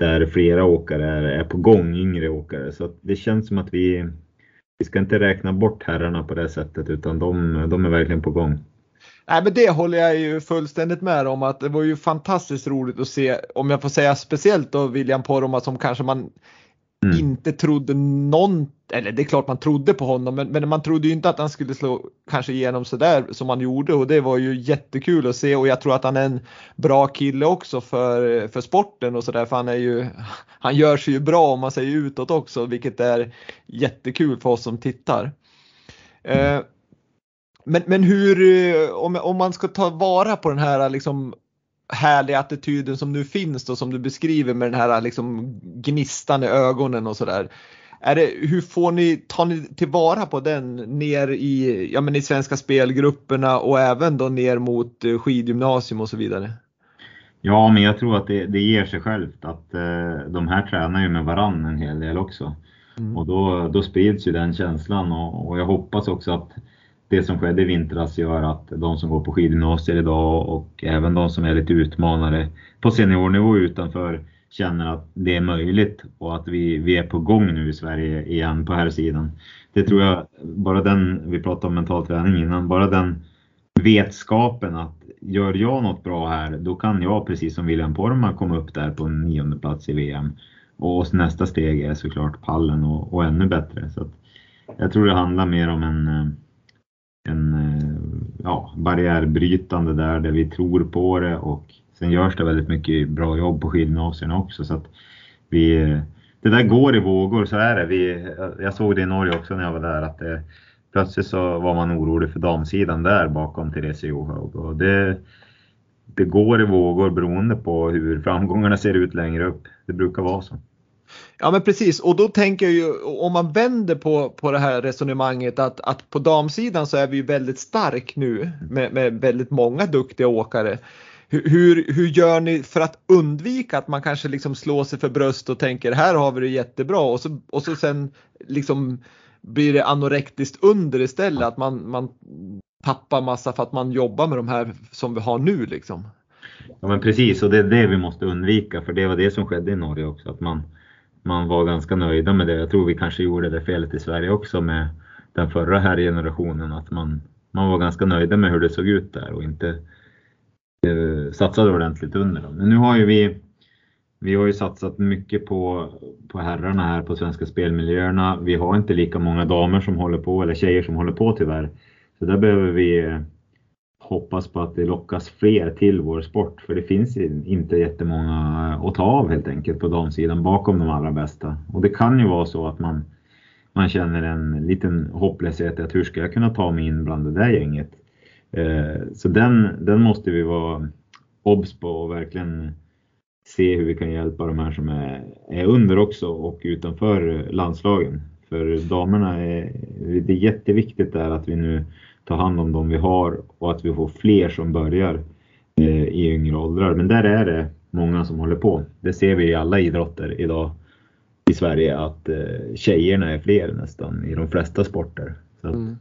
där flera åkare är, är på gång, yngre åkare. Så det känns som att vi, vi ska inte räkna bort herrarna på det sättet utan de, de är verkligen på gång. Nej, men det håller jag ju fullständigt med om att det var ju fantastiskt roligt att se, om jag får säga speciellt då William Poromaa som kanske man mm. inte trodde någon eller det är klart man trodde på honom, men, men man trodde ju inte att han skulle slå kanske igenom sådär som han gjorde och det var ju jättekul att se och jag tror att han är en bra kille också för, för sporten och sådär för han är ju, han gör sig ju bra om man säger utåt också vilket är jättekul för oss som tittar. Eh, men, men hur, eh, om, om man ska ta vara på den här liksom härliga attityden som nu finns då som du beskriver med den här liksom gnistan i ögonen och sådär. Är det, hur får ni, tar ni tillvara på den ner i, ja, men i svenska spelgrupperna och även då ner mot eh, skidgymnasium och så vidare? Ja, men jag tror att det, det ger sig självt att eh, de här tränar ju med varann en hel del också. Mm. Och då, då sprids ju den känslan och, och jag hoppas också att det som skedde i vintras gör att de som går på skidgymnasier idag och även de som är lite utmanare på seniornivå utanför känner att det är möjligt och att vi, vi är på gång nu i Sverige igen på här sidan. Det tror jag, bara den, vi pratade om mental träning innan, bara den vetskapen att gör jag något bra här, då kan jag precis som William Poromaa komma upp där på en nionde plats i VM. Och nästa steg är såklart pallen och, och ännu bättre. Så jag tror det handlar mer om en, en eh, ja, barriärbrytande där, där vi tror på det och Sen görs det väldigt mycket bra jobb på skidgymnasierna också så att vi, det där går i vågor, så är det. Vi, jag såg det i Norge också när jag var där att det, plötsligt så var man orolig för damsidan där bakom Therese Johaug och det, det går i vågor beroende på hur framgångarna ser ut längre upp. Det brukar vara så. Ja men precis och då tänker jag ju om man vänder på, på det här resonemanget att, att på damsidan så är vi ju väldigt stark nu med, med väldigt många duktiga åkare. Hur, hur, gör ni för att undvika att man kanske liksom slår sig för bröst och tänker här har vi det jättebra och så, och så sen liksom blir det anorektiskt under istället att man, man tappar massa för att man jobbar med de här som vi har nu liksom. Ja men precis och det är det vi måste undvika för det var det som skedde i Norge också att man, man var ganska nöjda med det. Jag tror vi kanske gjorde det felet i Sverige också med den förra här generationen att man, man var ganska nöjda med hur det såg ut där och inte Eh, satsade ordentligt under dem. Men nu har ju vi, vi har ju satsat mycket på, på herrarna här på Svenska Spelmiljöerna. Vi har inte lika många damer som håller på, eller tjejer som håller på tyvärr. Så där behöver vi eh, hoppas på att det lockas fler till vår sport, för det finns inte jättemånga eh, att ta av helt enkelt på damsidan bakom de allra bästa. Och det kan ju vara så att man, man känner en liten hopplöshet att hur ska jag kunna ta mig in bland det där gänget? Eh, så den, den måste vi vara obs på och verkligen se hur vi kan hjälpa de här som är, är under också och utanför landslagen. För damerna är det är jätteviktigt där att vi nu tar hand om dem vi har och att vi får fler som börjar eh, i yngre åldrar. Men där är det många som håller på. Det ser vi i alla idrotter idag i Sverige att eh, tjejerna är fler nästan i de flesta sporter. Mm.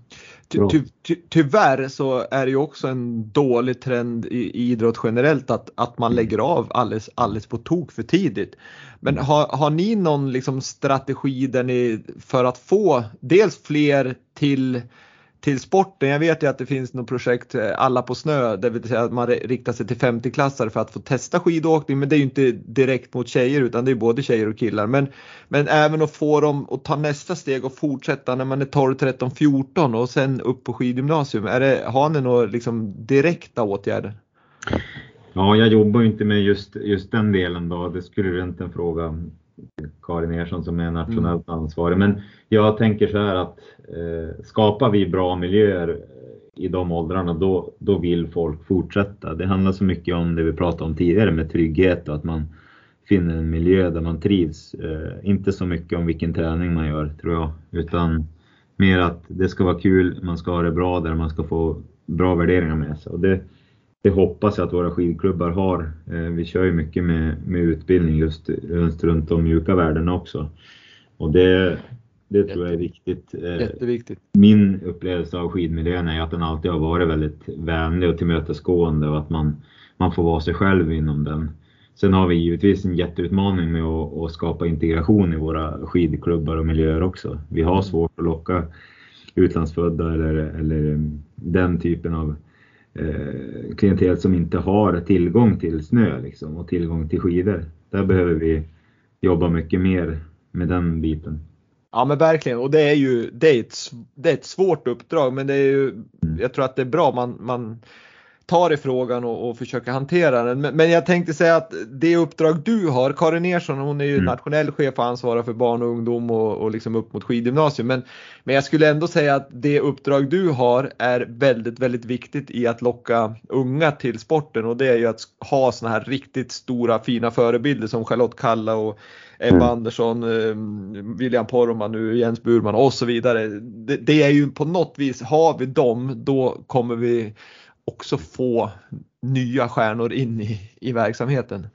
Ty, ty, ty, tyvärr så är det ju också en dålig trend i, i idrott generellt att, att man lägger av alldeles, alldeles på tok för tidigt. Men har, har ni någon liksom strategi där ni för att få dels fler till till sporten. Jag vet ju att det finns något projekt eh, Alla på snö, det vill säga att man riktar sig till 50-klassare för att få testa skidåkning. Men det är ju inte direkt mot tjejer utan det är både tjejer och killar. Men, men även att få dem att ta nästa steg och fortsätta när man är 12, 13, 14 och sen upp på skidgymnasium. Är det, har ni några liksom direkta åtgärder? Ja, jag jobbar ju inte med just, just den delen då. Det skulle du egentligen fråga Karin Ersson som är nationellt mm. ansvarig. Men jag tänker så här att eh, skapar vi bra miljöer i de åldrarna då, då vill folk fortsätta. Det handlar så mycket om det vi pratade om tidigare med trygghet och att man finner en miljö där man trivs. Eh, inte så mycket om vilken träning man gör tror jag, utan mer att det ska vara kul, man ska ha det bra där, man ska få bra värderingar med sig. Och det, det hoppas jag att våra skidklubbar har. Eh, vi kör ju mycket med, med utbildning just, just runt de mjuka värdena också. Och det, det tror jag är viktigt. Eh, Jätteviktigt. Min upplevelse av skidmiljön är att den alltid har varit väldigt vänlig och tillmötesgående och att man, man får vara sig själv inom den. Sen har vi givetvis en jätteutmaning med att, att skapa integration i våra skidklubbar och miljöer också. Vi har svårt att locka utlandsfödda eller, eller den typen av eh, klientel som inte har tillgång till snö liksom, och tillgång till skidor. Där behöver vi jobba mycket mer med den biten. Ja men verkligen och det är ju det är ett, det är ett svårt uppdrag men det är ju, mm. jag tror att det är bra man, man tar i frågan och, och försöker hantera den. Men, men, jag tänkte säga att det uppdrag du har, Karin Ersson, hon är ju mm. nationell chef och ansvarar för barn och ungdom och, och liksom upp mot skidgymnasium. Men, men jag skulle ändå säga att det uppdrag du har är väldigt, väldigt viktigt i att locka unga till sporten och det är ju att ha såna här riktigt stora fina förebilder som Charlotte Kalla och Ebba mm. Andersson, eh, William Poroman nu, Jens Burman och så vidare. Det, det, är ju på något vis, har vi dem då kommer vi också få nya stjärnor in i, i verksamheten.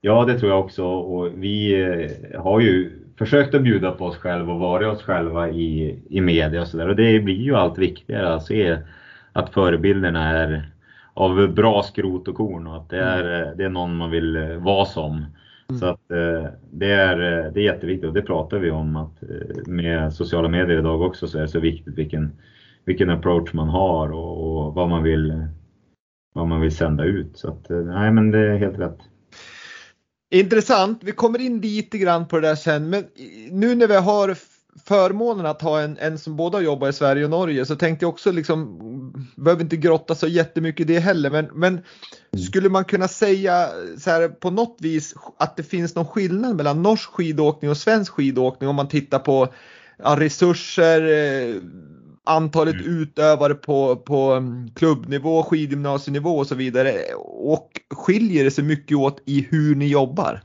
Ja, det tror jag också och vi eh, har ju försökt att bjuda på oss själva och vara oss själva i, i media och sådär och det blir ju allt viktigare att se att förebilderna är av bra skrot och korn och att det är, mm. det är någon man vill eh, vara som. Mm. Så att eh, det är, det är jätteviktigt och det pratar vi om att med sociala medier idag också så är det så viktigt vilken, vilken approach man har och, och vad man vill vad man vill sända ut. Så att, nej men det är helt rätt. Intressant, vi kommer in lite grann på det där sen men nu när vi har förmånen att ha en, en som båda jobbar i Sverige och Norge så tänkte jag också liksom, behöver inte grotta så jättemycket i det heller men, men mm. skulle man kunna säga så här på något vis att det finns någon skillnad mellan norsk skidåkning och svensk skidåkning om man tittar på ja, resurser, eh, antalet mm. utövare på, på mm, klubbnivå, skidgymnasienivå och så vidare. Och skiljer det sig mycket åt i hur ni jobbar?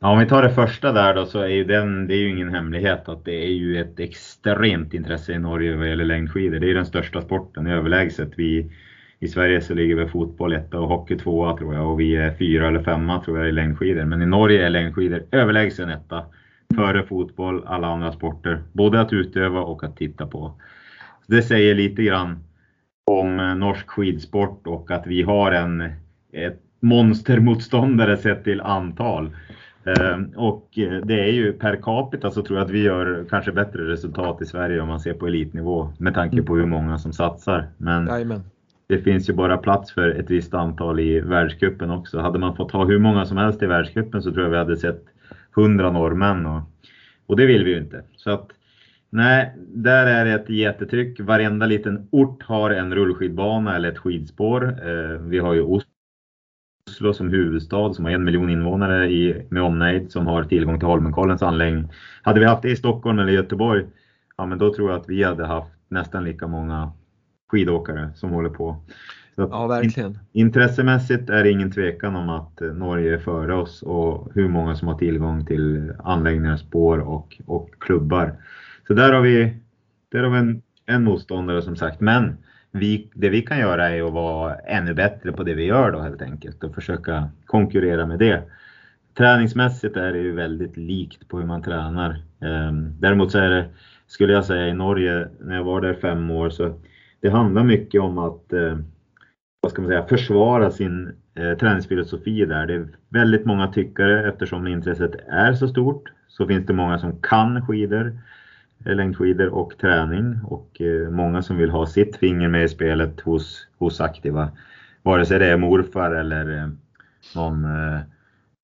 Ja, om vi tar det första där då så är ju den, det är ju ingen hemlighet att det är ju ett extremt intresse i Norge vad gäller längdskidor. Det är den största sporten överlägset. Vi, I Sverige så ligger vi fotboll etta och hockey tvåa tror jag och vi är fyra eller femma tror jag i längdskidor. Men i Norge är längdskidor överlägsen etta före fotboll, alla andra sporter. Både att utöva och att titta på. Det säger lite grann om eh, norsk skidsport och att vi har en ett monstermotståndare sett till antal. Ehm, och eh, det är ju per capita så tror jag att vi gör kanske bättre resultat i Sverige om man ser på elitnivå med tanke på hur många som satsar. Men Amen. det finns ju bara plats för ett visst antal i världscupen också. Hade man fått ha hur många som helst i världscupen så tror jag vi hade sett 100 norrmän och, och det vill vi ju inte. Så att Nej, där är det ett jättetryck. Varenda liten ort har en rullskidbana eller ett skidspår. Eh, vi har ju Oslo som huvudstad som har en miljon invånare i, med omnejd som har tillgång till Holmenkollens anläggning. Hade vi haft det i Stockholm eller Göteborg, ja men då tror jag att vi hade haft nästan lika många skidåkare som håller på ja, verkligen. intressemässigt är det ingen tvekan om att eh, Norge är före oss och hur många som har tillgång till anläggningar, spår och, och klubbar. Så där har vi, där har vi en, en motståndare som sagt. Men vi, det vi kan göra är att vara ännu bättre på det vi gör då helt enkelt och försöka konkurrera med det. Träningsmässigt är det ju väldigt likt på hur man tränar. Ehm, däremot så är det, skulle jag säga i Norge, när jag var där fem år, så det handlar mycket om att eh, vad ska man säga, försvara sin eh, träningsfilosofi där. Det är väldigt många tyckare eftersom intresset är så stort. Så finns det många som kan skidor eh, längdskidor och träning och eh, många som vill ha sitt finger med i spelet hos, hos aktiva. Vare sig det är morfar eller eh, någon eh,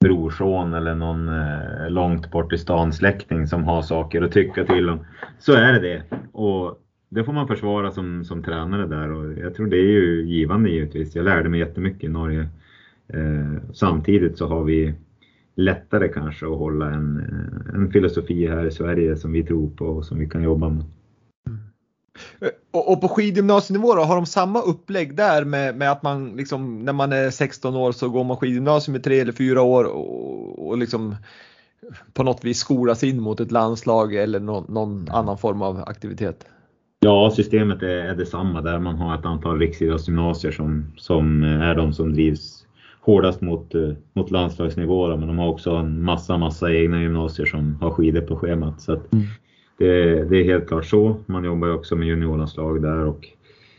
brorson eller någon eh, långt bort i stan släkting som har saker att tycka till om. Så är det det. Och det får man försvara som, som tränare där och jag tror det är ju givande givetvis. Jag lärde mig jättemycket i Norge. Eh, samtidigt så har vi lättare kanske att hålla en, eh, en filosofi här i Sverige som vi tror på och som vi kan jobba med. Mm. Eh, och, och, på skidgymnasienivå då, har de samma upplägg där med, med att man liksom när man är 16 år så går man skidgymnasium i tre eller fyra år och, och liksom på något vis skolas in mot ett landslag eller någon, någon annan form av aktivitet? Ja, systemet är, är detsamma där man har ett antal riksidrottsgymnasier som, som är de som drivs hårdast mot, eh, mot landslagsnivå men de har också en massa, massa egna gymnasier som har skidor på schemat. Så mm. det, det, är helt klart så. Man jobbar också med juniorlandslag där och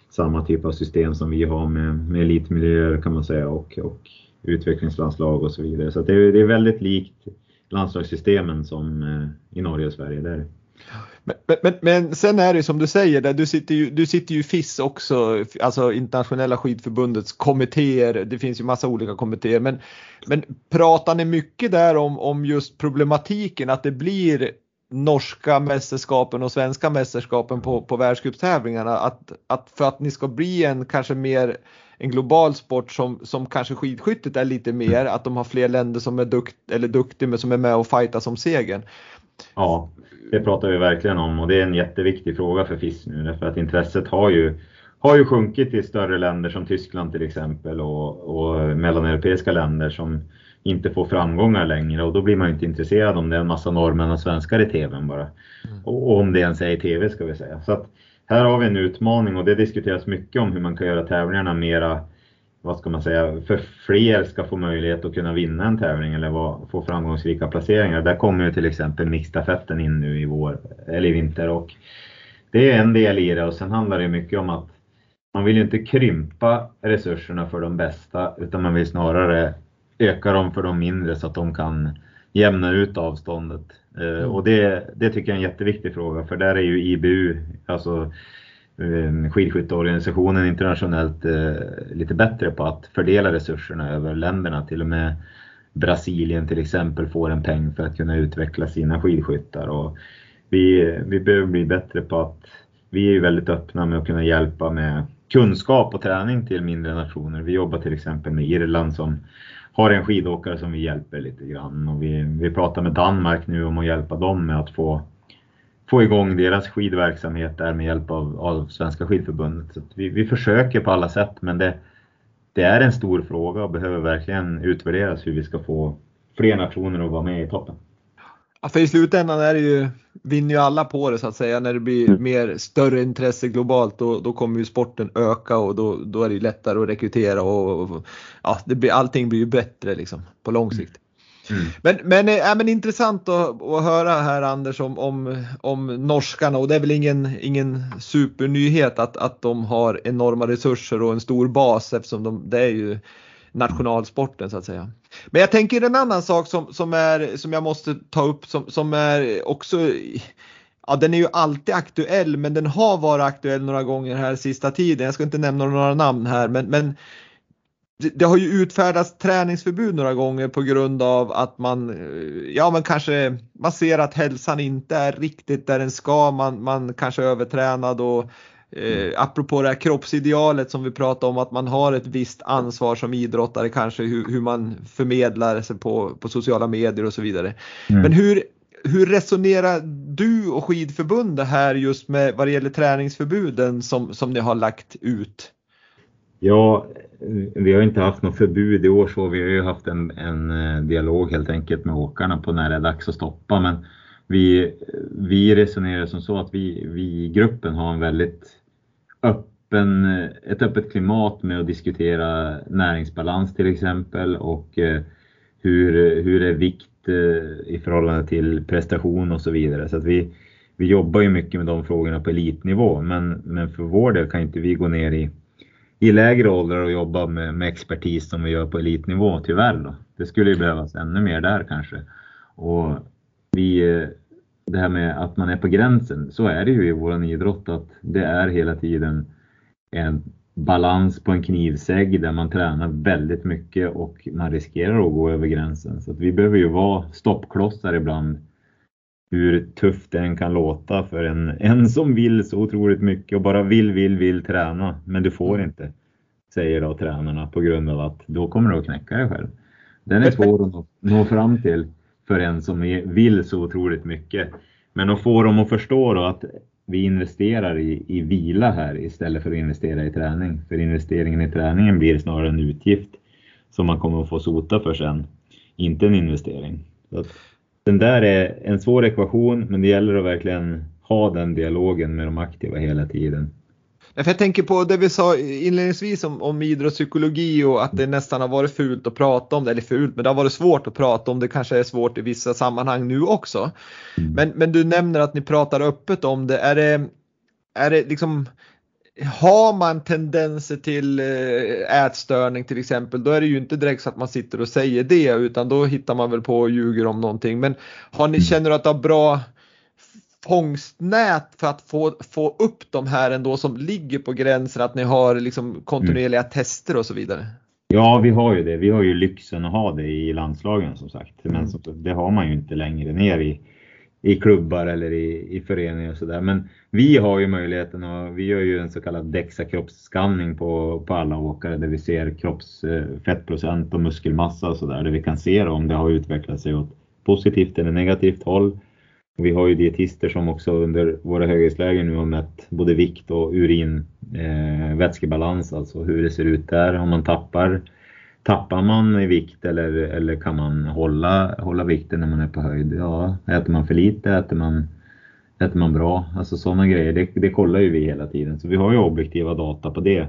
samma typ av system som vi har med, med elitmiljöer kan man säga och, och utvecklingslandslag och så vidare. Så det är, det är väldigt likt landslagssystemen som eh, i Norge och Sverige. Där. Men, men, men, sen är det som du säger, där, du, sitter ju, du sitter ju i FIS också, alltså internationella skidförbundets kommittéer. Det finns ju massa olika kommittéer. Men, men pratar ni mycket där om, om just problematiken att det blir norska mästerskapen och svenska mästerskapen på, på världscuptävlingarna. Att, att för att ni ska bli en kanske mer en global sport som, som kanske skidskyttet är lite mer, att de har fler länder som är dukt, eller duktiga men som är med och fightar om segern. Ja, det pratar vi verkligen om och det är en jätteviktig fråga för FIS nu därför att intresset har ju, har ju sjunkit i större länder som Tyskland till exempel och, och mellaneuropeiska länder som inte får framgångar längre och då blir man inte intresserad om det är en massa norrmän och svenskar i TVn bara. Mm. Och om det ens är i TV ska vi säga. Så att här har vi en utmaning och det diskuteras mycket om hur man kan göra tävlingarna mera, vad ska man säga, för fler ska få möjlighet att kunna vinna en tävling eller få framgångsrika placeringar. Där kommer ju till exempel mixstafetten in nu i vår, eller i vinter och det är en del i det och sen handlar det mycket om att man vill ju inte krympa resurserna för de bästa utan man vill snarare öka dem för de mindre så att de kan jämna ut avståndet. Eh, mm. Och det, det tycker jag är en jätteviktig fråga för där är ju IBU, alltså Eh, skidskytteorganisationen internationellt eh, lite bättre på att fördela resurserna över länderna. Till och med Brasilien till exempel får en peng för att kunna utveckla sina skidskyttar. Och vi, vi behöver bli bättre på att vi är ju väldigt öppna med att kunna hjälpa med kunskap och träning till mindre nationer. Vi jobbar till exempel med Irland som har en skidåkare som vi hjälper lite grann och vi, vi pratar med Danmark nu om att hjälpa dem med att få, få igång deras skidverksamhet där med hjälp av, av Svenska skidförbundet. Så vi, vi försöker på alla sätt men det, det är en stor fråga och behöver verkligen utvärderas hur vi ska få fler nationer att vara med i toppen. Ja, för i slutändan är det ju, vinner ju alla på det så att säga. När det blir mm. mer större intresse globalt då, då kommer ju sporten öka och då, då är det lättare att rekrytera och, och ja, det blir, allting blir ju bättre liksom på lång mm. sikt. Mm. Mm. Men, men, eh, äh, men intressant att, att höra här Anders om, om, om norskarna och det är väl ingen, ingen supernyhet att, att de har enorma resurser och en stor bas eftersom de, det är ju nationalsporten så att säga. Men jag tänker en annan sak som, som, är, som jag måste ta upp som, som är också Ja, den är ju alltid aktuell, men den har varit aktuell några gånger här sista tiden. Jag ska inte nämna några namn här, men, men det, det har ju utfärdats träningsförbud några gånger på grund av att man, ja men kanske, man ser att hälsan inte är riktigt där den ska, man, man kanske är övertränad och Eh, apropå det här kroppsidealet som vi pratade om att man har ett visst ansvar som idrottare kanske hur, hur man förmedlar sig på, på sociala medier och så vidare. Mm. Men hur, hur resonerar du och skidförbundet här just med vad det gäller träningsförbuden som, som ni har lagt ut? Ja, vi har inte haft något förbud i år så vi har ju haft en, en eh, dialog helt enkelt med åkarna på när det är dags att stoppa. Men vi, vi resonerar som så att vi, vi i gruppen har en väldigt öppen, ett öppet klimat med att diskutera näringsbalans till exempel och eh, hur, hur är vikt eh, i förhållande till prestation och så vidare. Så att vi, vi jobbar ju mycket med de frågorna på elitnivå men, men för vår del kan inte vi gå ner i, i lägre åldrar och jobba med, med expertis som vi gör på elitnivå tyvärr. Då. Det skulle ju behövas ännu mer där kanske. Och vi, eh, det här med att man är på gränsen, så är det ju i våran idrott att det är hela tiden en balans på en knivsägg där man tränar väldigt mycket och man riskerar att gå över gränsen. Så vi behöver ju vara stoppklossar ibland hur tufft det än kan låta för en, en som vill så otroligt mycket och bara vill, vill, vill träna. Men du får inte, säger då tränarna på grund av att då kommer du att knäcka dig själv. Den är svår att nå, nå fram till för en som vill så otroligt mycket. Men att få dem att förstå då att vi investerar i, i vila här istället för att investera i träning. För investeringen i träningen blir snarare en utgift som man kommer att få sota för sen, inte en investering. Så den där är en svår ekvation, men det gäller att verkligen ha den dialogen med de aktiva hela tiden. För jag tänker på det vi sa inledningsvis om, om idrottspsykologi och att det nästan har varit fult att prata om det, eller fult, men det har varit svårt att prata om det, kanske är svårt i vissa sammanhang nu också. Mm. Men, men du nämner att ni pratar öppet om det, är det, är det liksom har man tendenser till eh, ätstörning till exempel, då är det ju inte direkt så att man sitter och säger det utan då hittar man väl på och ljuger om någonting. Men har ni, känner du att det har bra fångstnät för att få, få upp de här ändå som ligger på gränsen, att ni har liksom kontinuerliga mm. tester och så vidare? Ja, vi har ju det. Vi har ju lyxen att ha det i landslagen som sagt. Men mm. det har man ju inte längre ner i, i klubbar eller i, i föreningar och sådär. Men vi har ju möjligheten och vi gör ju en så kallad DEXA-kroppsskanning på, på alla åkare där vi ser kroppsfettprocent eh, och muskelmassa och sådär. Där vi kan se om det har utvecklat sig åt positivt eller negativt håll. Vi har ju dietister som också under våra höghöjdsläger nu har mätt både vikt och urin eh, vätskebalans, alltså hur det ser ut där om man tappar Tappar man i vikt eller, eller kan man hålla, hålla vikten när man är på höjd? Ja, äter man för lite? Äter man, äter man bra? Alltså sådana grejer, det, det kollar ju vi hela tiden. Så vi har ju objektiva data på det.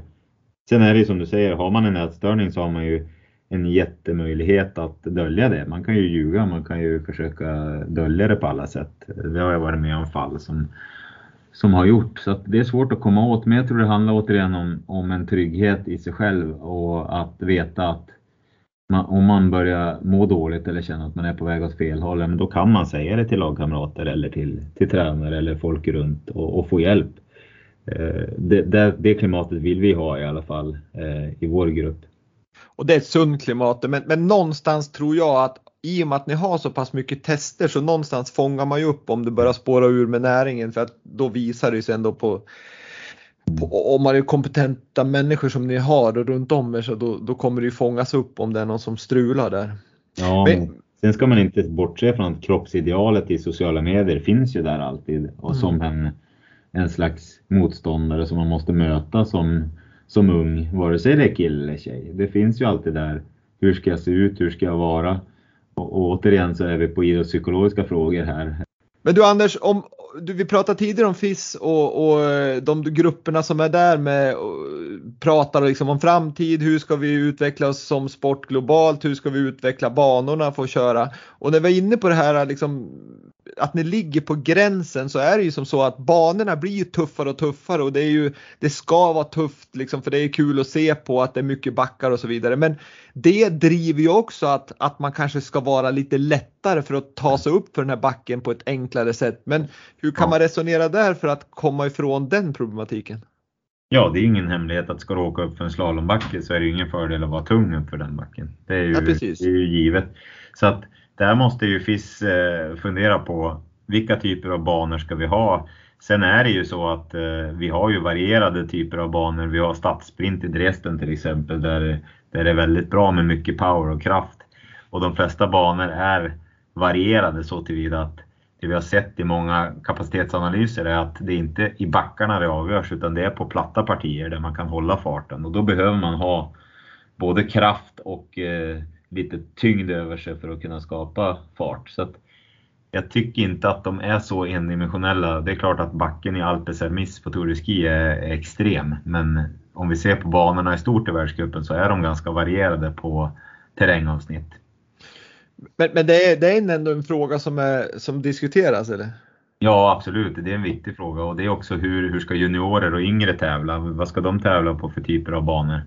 Sen är det ju som du säger, har man en ätstörning så har man ju en jättemöjlighet att dölja det. Man kan ju ljuga, man kan ju försöka dölja det på alla sätt. Det har jag varit med om fall som, som har gjort. Så det är svårt att komma åt, men jag tror det handlar återigen om, om en trygghet i sig själv och att veta att man, om man börjar må dåligt eller känner att man är på väg åt fel håll, men då kan man säga det till lagkamrater eller till, till tränare eller folk runt och, och få hjälp. Eh, det, det, det, klimatet vill vi ha i alla fall eh, i vår grupp. Och det är ett sunt klimat, men, men någonstans tror jag att i och med att ni har så pass mycket tester så någonstans fångar man ju upp om det börjar spåra ur med näringen för att då visar det sig ändå på, på om man är kompetenta människor som ni har runt om er så då, då kommer det ju fångas upp om det är någon som strular där. Ja, men, sen ska man inte bortse från att kroppsidealet i sociala medier finns ju där alltid och mm. som en, en slags motståndare som man måste möta som, som ung, vare sig det är kille eller tjej. Det finns ju alltid där. Hur ska jag se ut? Hur ska jag vara? Och, och återigen så är vi på idrottspsykologiska frågor här. Men du Anders, om, du, vi pratade tidigare om FIS och, och eh, de grupperna som är där med eh, pratar liksom om framtid, hur ska vi utveckla oss som sport globalt, hur ska vi utveckla banorna för att köra. Och när vi är inne på det här eh, liksom, att ni ligger på gränsen så är det ju som så att banorna blir ju tuffare och tuffare och det är ju, det ska vara tufft liksom för det är kul att se på att det är mycket backar och så vidare. Men det driver ju också att, att man kanske ska vara lite lättare för att ta sig upp för den här backen på ett enklare sätt. Men hur kan man resonera där för att komma ifrån den problematiken? Ja, det är ingen hemlighet att ska du åka upp för en slalombacke så är det ingen fördel att vara tung upp för den backen. Det är ju, ja, det är ju givet. Så att där måste ju FIS eh, fundera på vilka typer av banor ska vi ha? Sen är det ju så att eh, vi har ju varierade typer av banor. Vi har stadssprint i Dresden till exempel där, där det är väldigt bra med mycket power och kraft. Och de flesta banor är varierade så tillvida att det vi har sett i många kapacitetsanalyser är att det inte är i backarna det avgörs utan det är på platta partier där man kan hålla farten och då behöver man ha både kraft och eh, lite tyngd över sig för att kunna skapa fart. Så jag tycker inte att de är så endimensionella. Det är klart att backen i Alpes Hermis på Tour de Ski är, extrem, men om vi ser på banorna i stort i världscupen så är de ganska varierade på terrängavsnitt. Men, men det, är, det är ändå en fråga som, är, som diskuteras eller? Ja absolut, det är en viktig fråga och det är också hur, hur ska juniorer och yngre tävla? Vad ska de tävla på för typer av banor?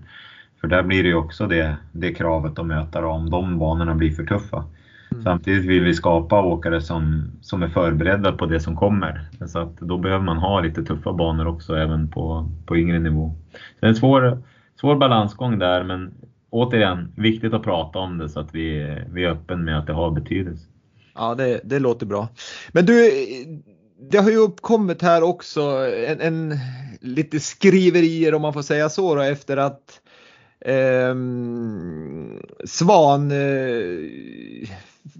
För där blir det ju också det, det kravet att möta om de banorna blir för tuffa. Mm. Samtidigt vill vi skapa åkare som, som är förberedda på det som kommer. Så att då behöver man ha lite tuffa banor också även på, på yngre nivå. Det är en svår, svår balansgång där men återigen, viktigt att prata om det så att vi, vi är öppen med att det har betydelse. Ja, det, det låter bra. Men du, det har ju uppkommit här också en, en lite skriverier om man får säga så då, efter att eh, Svan eh,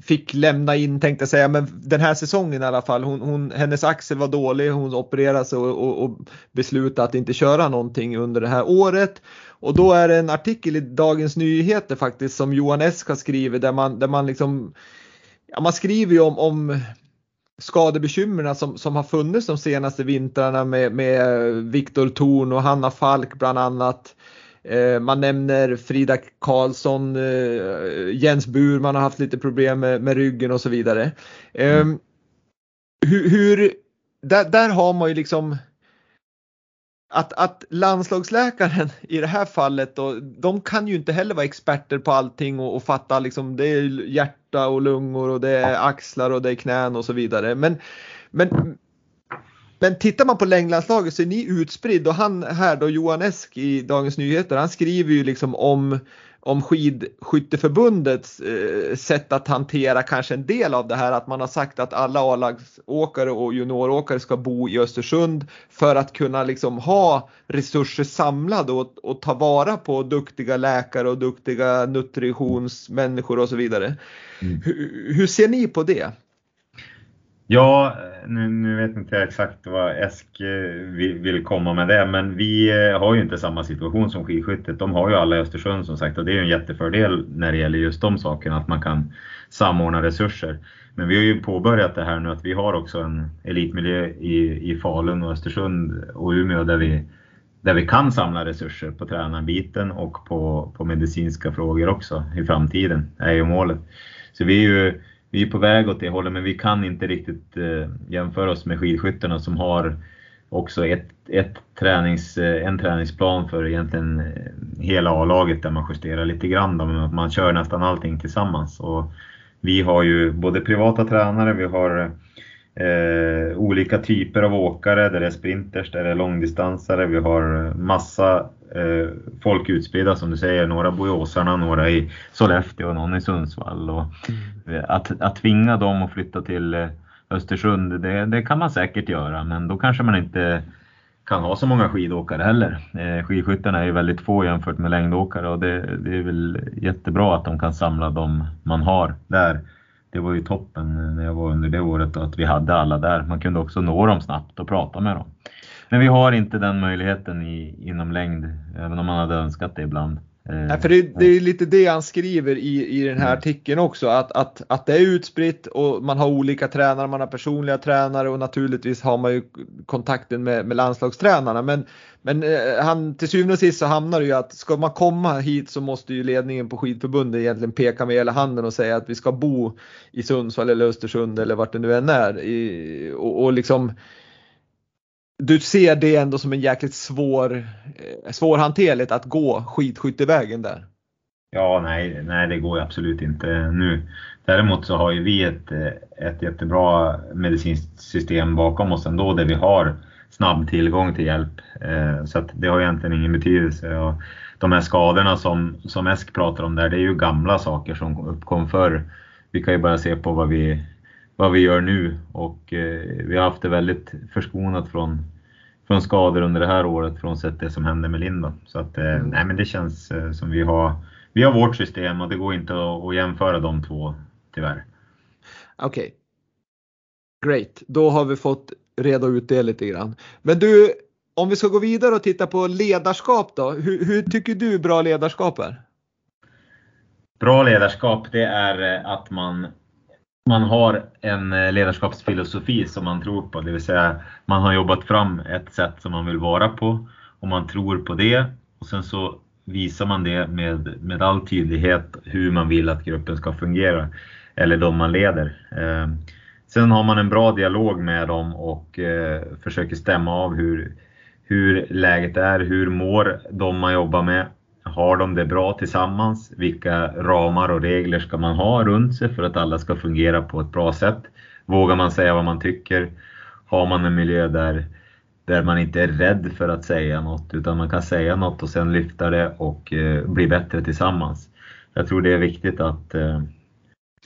fick lämna in tänkte jag säga, men den här säsongen i alla fall. Hon, hon hennes axel var dålig, hon opererade och, och, och beslutade att inte köra någonting under det här året. Och då är det en artikel i Dagens Nyheter faktiskt som Johan Esk har skrivit där man, där man liksom, ja, man skriver ju om, om skadebekymren som, som har funnits de senaste vintrarna med, med Viktor Thorn och Hanna Falk bland annat. Eh, man nämner Frida Karlsson, eh, Jens Burman har haft lite problem med, med ryggen och så vidare. Eh, mm. hur, hur där, där har man ju liksom att, att landslagsläkaren i det här fallet då, de kan ju inte heller vara experter på allting och, och fatta liksom det är hjärta och lungor och det är axlar och det är knän och så vidare. Men, men, men tittar man på längdlandslaget så är ni utspridd och han här då Johan Esk i Dagens Nyheter han skriver ju liksom om om skidskytteförbundets eh, sätt att hantera kanske en del av det här att man har sagt att alla A-lagsåkare och junioråkare ska bo i Östersund för att kunna liksom ha resurser samlade och, och ta vara på duktiga läkare och duktiga nutritionsmänniskor och så vidare. Mm. Hur, hur ser ni på det? Ja, eh, nu, nu, vet inte jag exakt vad Esk eh, vill, vill, komma med det, men vi eh, har ju inte samma situation som skidskyttet. De har ju alla i Östersund som sagt och det är ju en jättefördel när det gäller just de sakerna, att man kan samordna resurser. Men vi har ju påbörjat det här nu att vi har också en elitmiljö i, i Falun och Östersund och Umeå där vi, där vi kan samla resurser på tränarbiten och på, på medicinska frågor också i framtiden, är ju målet. Så vi är ju vi är på väg åt det hållet, men vi kan inte riktigt eh, jämföra oss med skidskyttarna som har också ett, ett tränings, eh, en träningsplan för egentligen eh, hela A-laget där man justerar lite grann. Då, men man kör nästan allting tillsammans. Och vi har ju både privata tränare, vi har eh, olika typer av åkare, där det är sprinters, där det är långdistansare, vi har massa Eh, folk utspridda som du säger, några bor i Åsarna, några i Sollefteå och någon i Sundsvall. Och mm. att, att tvinga dem att flytta till eh, Östersund, det, det, kan man säkert göra, men då kanske man inte kan ha så många skidåkare heller. Eh, skidskyttarna är ju väldigt få jämfört med längdåkare och det, det är väl jättebra att de kan samla de man har där det var ju toppen när jag var under det året att vi hade alla där. Man kunde också nå dem snabbt och prata med dem. Men vi har inte den möjligheten i, inom längd, även om man hade önskat det ibland. Ja, för det, det, är lite det han skriver i, i den här mm. artikeln också, att, att, att det är utspritt och man har olika tränare, man har personliga tränare och naturligtvis har man ju kontakten med, med landslagstränarna. Men, men eh, han, till syvende och sist så hamnar det ju att ska man komma hit så måste ju ledningen på skidförbundet egentligen peka med hela handen och säga att vi ska bo i Sundsvall eller Östersund eller vart det nu än är. I, och, och liksom du ser det ändå som en jäkligt svår, eh, svårhanterligt att gå skidskyttevägen där? Ja, nej, nej, det går absolut inte nu. Däremot så har ju vi ett, eh, ett jättebra medicinskt system bakom oss ändå där vi har snabb tillgång till hjälp. Eh, så att det har egentligen ingen betydelse. Och de här skadorna som, som Esk pratar om där, det är ju gamla saker som uppkom förr. Vi kan ju bara se på vad vi, vad vi gör nu och eh, vi har haft det väldigt förskonat från, från skador under det här året frånsett det som hände med Linda. Så att eh, mm. nej men det känns eh, som vi har, vi har vårt system och det går inte att, att jämföra de två tyvärr. Okej. Okay. Great, då har vi fått reda ut det lite grann. Men du, om vi ska gå vidare och titta på ledarskap då. Hur, hur tycker du bra ledarskap är? Bra ledarskap det är eh, att man man har en eh, ledarskapsfilosofi som man tror på, det vill säga man har jobbat fram ett sätt som man vill vara på och man tror på det och sen så visar man det med, med all tydlighet hur man vill att gruppen ska fungera eller de man leder. Eh, sen har man en bra dialog med dem och eh, försöker stämma av hur, hur läget är, hur mår de man jobbar med har de det bra tillsammans? Vilka ramar och regler ska man ha runt sig för att alla ska fungera på ett bra sätt? Vågar man säga vad man tycker? Har man en miljö där, där man inte är rädd för att säga något utan man kan säga något och sen lyfta det och eh, bli bättre tillsammans? Jag tror det är viktigt att eh,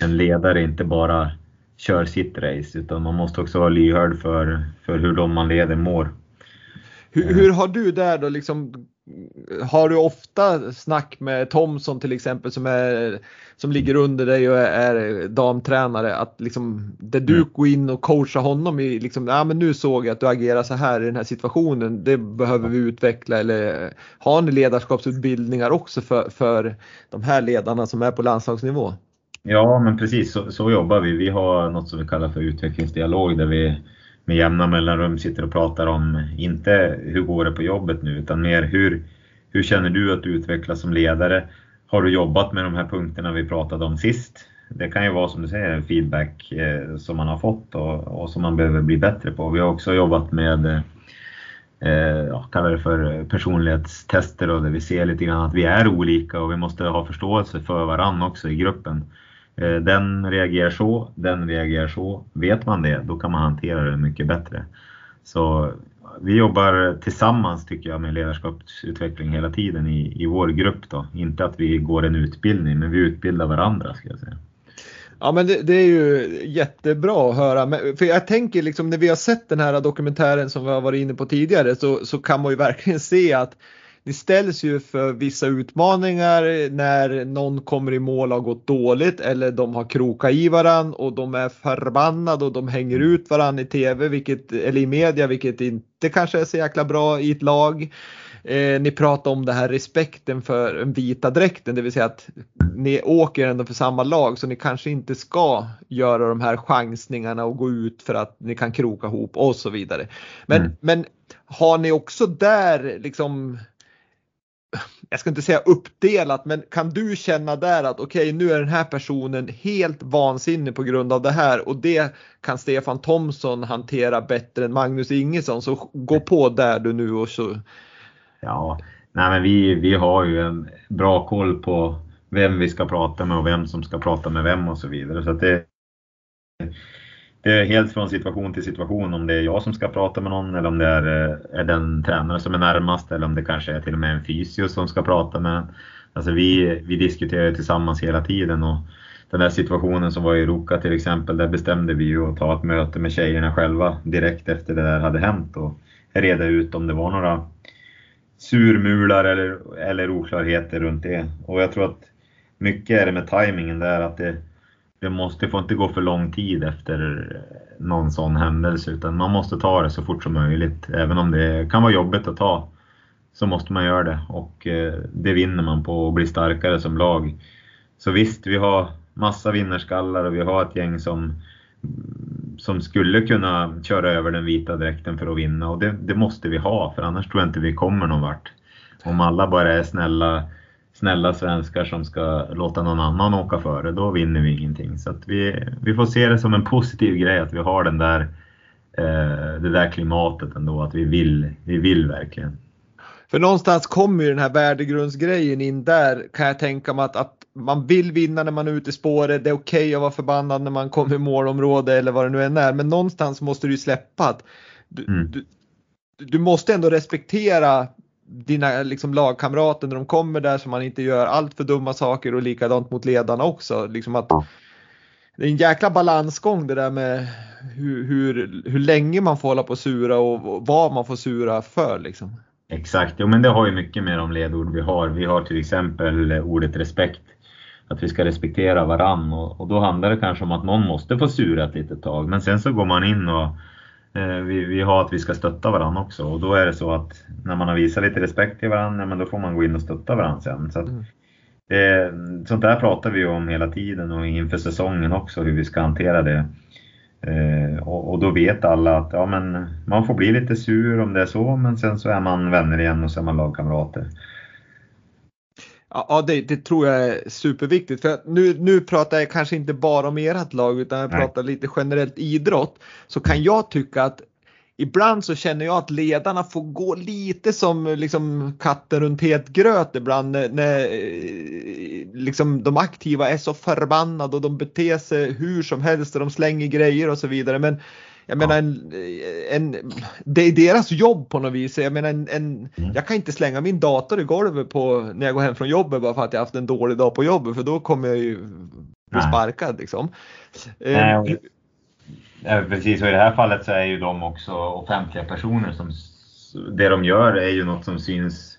en ledare inte bara kör sitt race utan man måste också vara lyhörd för, för hur de man leder mår. Hur, hur har du där då liksom har du ofta snack med Thomson till exempel som, är, som ligger under dig och är damtränare att liksom där du mm. går in och coachar honom i liksom, ja men nu såg jag att du agerar så här i den här situationen, det behöver vi utveckla eller har ni ledarskapsutbildningar också för, för de här ledarna som är på landslagsnivå? Ja men precis så, så jobbar vi. Vi har något som vi kallar för utvecklingsdialog där vi med jämna mellanrum sitter och pratar om, inte hur går det på jobbet nu, utan mer hur, hur känner du att du utvecklas som ledare? Har du jobbat med de här punkterna vi pratade om sist? Det kan ju vara som du säger feedback eh, som man har fått och, och, som man behöver bli bättre på. Vi har också jobbat med eh, ja, kallar det för personlighetstester och där vi ser lite grann att vi är olika och vi måste ha förståelse för varandra också i gruppen. Eh, den reagerar så, den reagerar så. Vet man det, då kan man hantera det mycket bättre. Så vi jobbar tillsammans tycker jag med ledarskapsutveckling hela tiden i, i vår grupp då. Inte att vi går en utbildning, men vi utbildar varandra ska jag säga. Ja men det, det, är ju jättebra att höra. För jag tänker liksom när vi har sett den här dokumentären som vi har varit inne på tidigare så, så kan man ju verkligen se att ni ställs ju för vissa utmaningar när någon kommer i mål och har gått dåligt eller de har krokat i varann och de är förbannade och de hänger ut varann i tv vilket, eller i media vilket inte kanske är så jäkla bra i ett lag. Eh, ni pratar om det här respekten för den vita dräkten, det vill säga att ni åker ändå för samma lag så ni kanske inte ska göra de här chansningarna och gå ut för att ni kan kroka ihop och så vidare. Men, mm. men har ni också där liksom jag ska inte säga uppdelat, men kan du känna där att okej, okay, nu är den här personen helt vansinnig på grund av det här och det kan Stefan Thomsson hantera bättre än Magnus Ingesson. Så gå på där du nu och så. Ja, nej men vi, vi har ju en bra koll på vem vi ska prata med och vem som ska prata med vem och så vidare. Så det, det är helt från situation till situation om det är jag som ska prata med någon eller om det är, eh, är den tränare som är närmast eller om det kanske är till och med en fysio som ska prata med Alltså vi, vi diskuterar tillsammans hela tiden och den där situationen som var i Ruka till exempel, där bestämde vi ju att ta ett möte med tjejerna själva direkt efter det där hade hänt och reda ut om det var några surmular eller, eller oklarheter runt det. Och jag tror att mycket är det med tajmingen där att det, det, måste, får inte gå för lång tid efter någon sån händelse utan man måste ta det så fort som möjligt. Även om det kan vara jobbigt att ta så måste man göra det och eh, det vinner man på att bli starkare som lag. Så visst, vi har massa vinnarskallar och vi har ett gäng som, som skulle kunna köra över den vita dräkten för att vinna och det, det måste vi ha för annars tror jag inte vi kommer någon vart. Om alla bara är snälla snälla svenskar som ska låta någon annan åka före, då vinner vi ingenting. Så vi, vi får se det som en positiv grej att vi har den där, eh, det där klimatet ändå, att vi vill, vi vill verkligen. För någonstans kommer ju den här värdegrundsgrejen in där kan jag tänka mig att, att man vill vinna när man är ute i spåret. Det är okej okay att vara förbannad när man kommer i målområde eller vad det nu än är. Men någonstans måste du ju släppa att du, mm. du, du måste ändå respektera dina liksom, lagkamrater när de kommer där så man inte gör allt för dumma saker och likadant mot ledarna också. Liksom att, det är en jäkla balansgång det där med hur, hur, hur länge man får hålla på och sura och vad man får sura för. Liksom. Exakt, jo, men det har ju mycket med de ledord vi har. Vi har till exempel ordet respekt. Att vi ska respektera varann och, och då handlar det kanske om att någon måste få sura ett litet tag. Men sen så går man in och Eh, vi, vi har att vi ska stötta varandra också och då är det så att när man har visat lite respekt till varandra, men då får man gå in och stötta varandra sen. Så att, mm. det, sånt där pratar vi om hela tiden och inför säsongen också, hur vi ska hantera det. Eh, och, och, då vet alla att ja, men man får bli lite sur om det är så, men sen så är man vänner igen och så är man lagkamrater. Ja, det, det, tror jag är superviktigt. För nu, nu pratar jag kanske inte bara om ert lag utan jag pratar Nej. lite generellt idrott. Så kan jag tycka att ibland så känner jag att ledarna får gå lite som liksom katten runt het gröt ibland när, när liksom de aktiva är så förbannade och de beter sig hur som helst och de slänger grejer och så vidare. Men jag menar, en, en, det är deras jobb på något vis. Jag menar, en, en mm. jag kan inte slänga min dator i golvet på, när jag går hem från jobbet bara för att jag haft en dålig dag på jobbet för då kommer jag ju bli sparkad. Liksom. Nej, eh, precis, och i det här fallet så är ju de också offentliga personer. som Det de gör är ju något som syns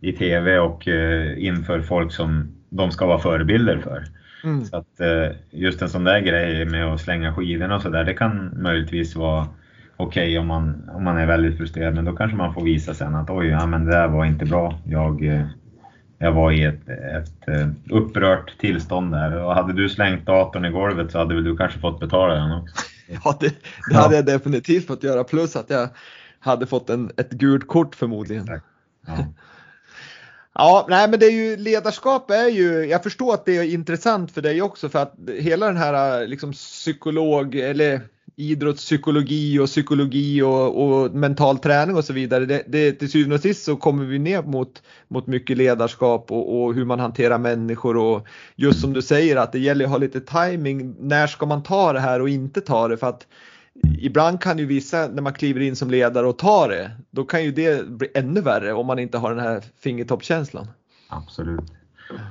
i TV och eh, inför folk som de ska vara förebilder för. Mm. Så att eh, just en sån där grej med att slänga skidorna och sådär, det kan möjligtvis vara okej okay om, man, om man är väldigt frustrerad, men då kanske man får visa sen att oj, ja, men det där var inte bra. Jag, eh, jag var i ett, ett eh, upprört tillstånd där och hade du slängt datorn i golvet så hade väl du kanske fått betala den också. Ja, det, det hade jag definitivt fått göra plus att jag hade fått en, ett gult kort förmodligen. Ja. Ja, nej men det är ju ledarskap är ju, jag förstår att det är intressant för dig också för att hela den här eh, liksom psykolog eller idrottspsykologi och psykologi och, och mental träning och så vidare. Det, det, till syvende och sist så kommer vi ner mot, mot mycket ledarskap och, och, hur man hanterar människor och just som du säger att det gäller att ha lite timing. När ska man ta det här och inte ta det? För att ibland kan ju vissa, när man kliver in som ledare och tar det, då kan ju det bli ännu värre om man inte har den här fingertoppskänslan. Absolut.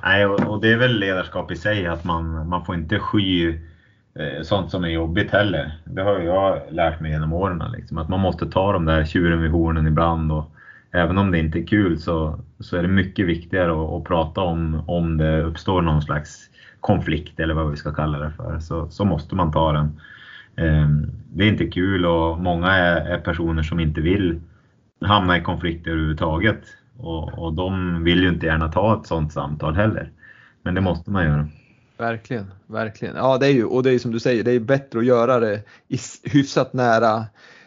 Nej, och, det är väl ledarskap i sig att man, man får inte sky eh, sånt som är jobbigt heller. Det har jag lärt mig genom åren. Liksom, att man måste ta de där tjuren vid hornen ibland. Och, även om det inte är kul så, så är det mycket viktigare att, att prata om om det uppstår någon slags konflikt eller vad vi ska kalla det för. Så, så måste man ta den. Ehm, det är inte kul och många är, är personer som inte vill hamna i konflikter överhuvudtaget. Och, och de vill ju inte gärna ta ett sådant samtal heller. Men det måste man göra. Verkligen, verkligen. Ja, det är ju, och det är som du säger, det är bättre att göra det i hyfsat nära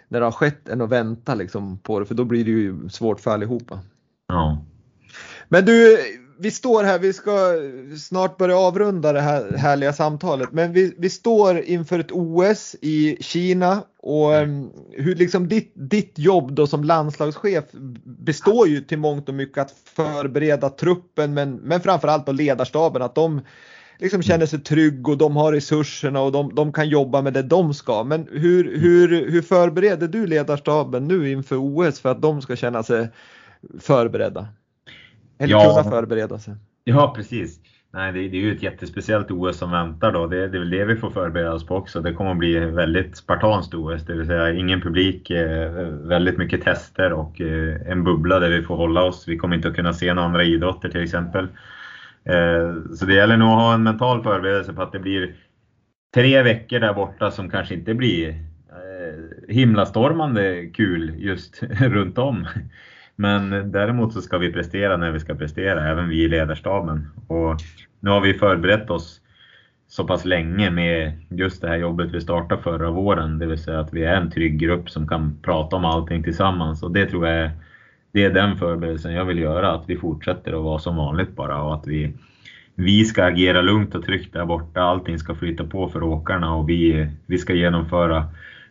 när det har skett än att vänta liksom på det, för då blir det ju svårt för allihopa. Ja. Men du, vi står här, vi ska snart börja avrunda det här härliga samtalet, men vi, vi står inför ett OS i Kina och um, hur liksom ditt, ditt jobb då som landslagschef består ju till mångt och mycket att förbereda truppen men, men framförallt då ledarstaben att de liksom känner sig trygg och de har resurserna och de, de kan jobba med det de ska. Men hur, hur, hur förbereder du ledarstaben nu inför OS för att de ska känna sig förberedda? Eller ja. kunna förbereda sig. Ja, precis. Nej, det, det, är ju ett jättespeciellt OS som väntar då. Det, det är väl det vi får förbereda oss på också. Det kommer att bli väldigt spartanskt OS, det vill säga ingen publik, eh, väldigt mycket tester och eh, en bubbla där vi får hålla oss. Vi kommer inte att kunna se några andra idrotter till exempel. Eh, så det gäller nog att ha en mental förberedelse på att det blir tre veckor där borta som kanske inte blir himlastormande kul just runt om. Men däremot så ska vi prestera när vi ska prestera, även vi i ledarstaben. Och nu har vi förberett oss så pass länge med just det här jobbet vi startade förra våren, det vill säga att vi är en trygg grupp som kan prata om allting tillsammans. Och det tror jag är, det är den förberedelsen jag vill göra, att vi fortsätter att vara som vanligt bara och att vi, vi ska agera lugnt och tryggt där borta. Allting ska flyta på för åkarna och vi, vi ska genomföra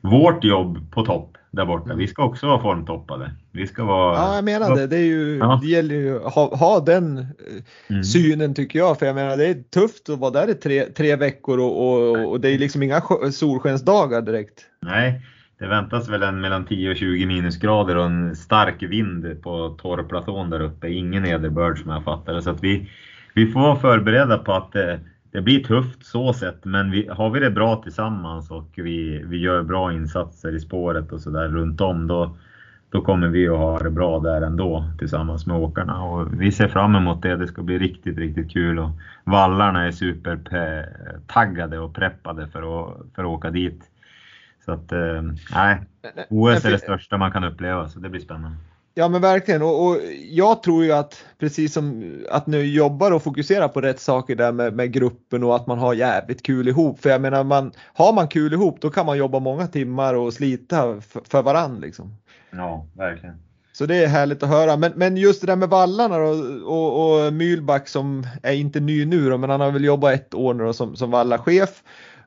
vårt jobb på topp där borta. Vi ska också vara formtoppade. Vi ska vara... Ja, jag menar det. Det, är ju, ja. det gäller ju att ha, ha den eh, mm. synen tycker jag. För jag menar det är tufft att vara där i tre, tre veckor och, och, och det är liksom inga solskensdagar direkt. Nej, det väntas väl en mellan 10 och 20 minusgrader och en stark vind på torrplatån där uppe. Ingen nederbörd som jag fattar det. Så att vi, vi får vara förberedda på att eh, det blir tufft så sett, men vi, har vi det bra tillsammans och vi, vi gör bra insatser i spåret och sådär runt om, då, då kommer vi att ha det bra där ändå tillsammans med åkarna. Och vi ser fram emot det. Det ska bli riktigt, riktigt kul och vallarna är supertaggade och preppade för att, för att åka dit. Så att, eh, nej, OS är det största man kan uppleva, så det blir spännande. Ja men verkligen och, och, jag tror ju att precis som att nu jobbar och fokuserar på rätt saker där med, med, gruppen och att man har jävligt kul ihop. För jag menar man, har man kul ihop då kan man jobba många timmar och slita för, för varann liksom. Ja, verkligen. Så det är härligt att höra. Men, men just det där med vallarna då, och, och Mylback som är inte ny nu då, men han har väl jobbat ett år nu då, som, som vallachef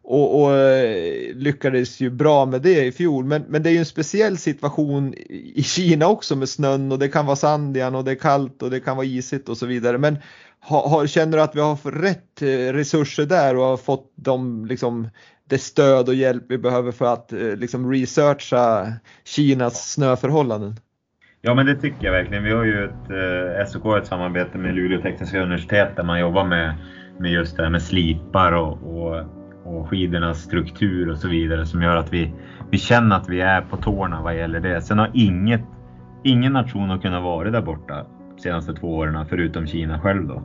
och, och, eh, lyckades ju bra med det i fjol. Men, men det är ju en speciell situation i Kina också med snön och det kan vara sand igen och det är kallt och det kan vara isigt och så vidare. Men har, har, känner du att vi har rätt eh, resurser där och har fått de, liksom, det stöd och hjälp vi behöver för att eh, liksom, researcha Kinas snöförhållanden? Ja men det tycker jag verkligen. Vi har ju ett eh, SOK, ett samarbete med Luleå tekniska universitet där man jobbar med, med just det här med slipar och, och och skidornas struktur och så vidare som gör att vi, vi känner att vi är på tårna vad gäller det. Sen har inget, ingen nation har kunnat vara där borta de senaste två åren förutom Kina själv då.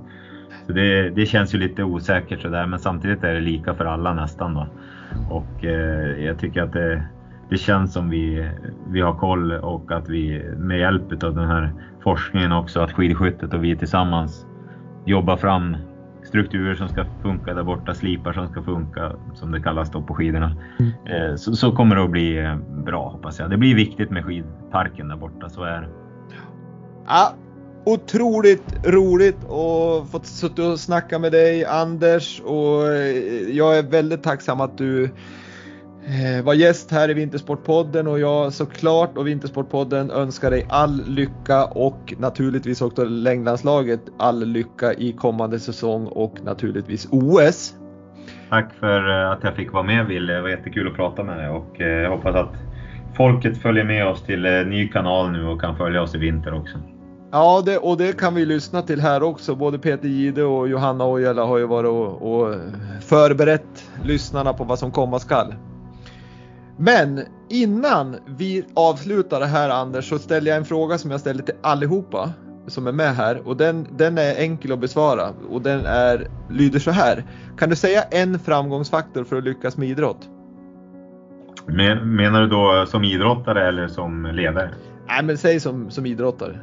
Så det, det känns ju lite osäkert sådär men samtidigt är det lika för alla nästan då. Och eh, jag tycker att det, det känns som vi, vi har koll och att vi med hjälp av den här forskningen också, att skidskyttet och vi tillsammans jobbar fram strukturer som ska funka där borta, slipar som ska funka, som det kallas då på skidorna. Mm. Eh, så, så, kommer det att bli eh, bra hoppas jag. Det blir viktigt med skidparken där borta, så är det. Ja, otroligt roligt att få sitta och snacka med dig Anders och eh, jag är väldigt tacksam att du var gäst här i Vintersportpodden och jag såklart och Vintersportpodden önskar dig all lycka och naturligtvis också längdlandslaget all lycka i kommande säsong och naturligtvis OS. Tack för att jag fick vara med Wille. Det var jättekul att prata med dig och jag hoppas att folket följer med oss till ny kanal nu och kan följa oss i vinter också. Ja, det, och det kan vi lyssna till här också. Både Peter Gide och Johanna Ojala har ju varit och, och förberett lyssnarna på vad som komma skall. Men innan vi avslutar det här Anders så ställer jag en fråga som jag ställer till allihopa som är med här och den, den är enkel att besvara och den är, lyder så här. Kan du säga en framgångsfaktor för att lyckas med idrott? Men, menar du då som idrottare eller som ledare? Nej men säg som, som idrottare.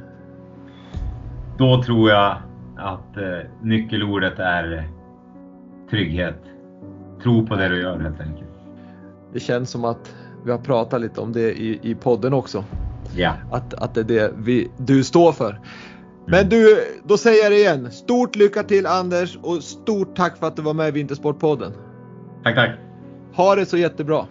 Då tror jag att eh, nyckelordet är trygghet. Tro på det du gör helt enkelt. Det känns som att vi har pratat lite om det i, i podden också. Ja. Att, att det är det vi, du står för. Men mm. du, då säger jag det igen. Stort lycka till Anders och stort tack för att du var med i Vintersportpodden. Tack, tack. Ha det så jättebra.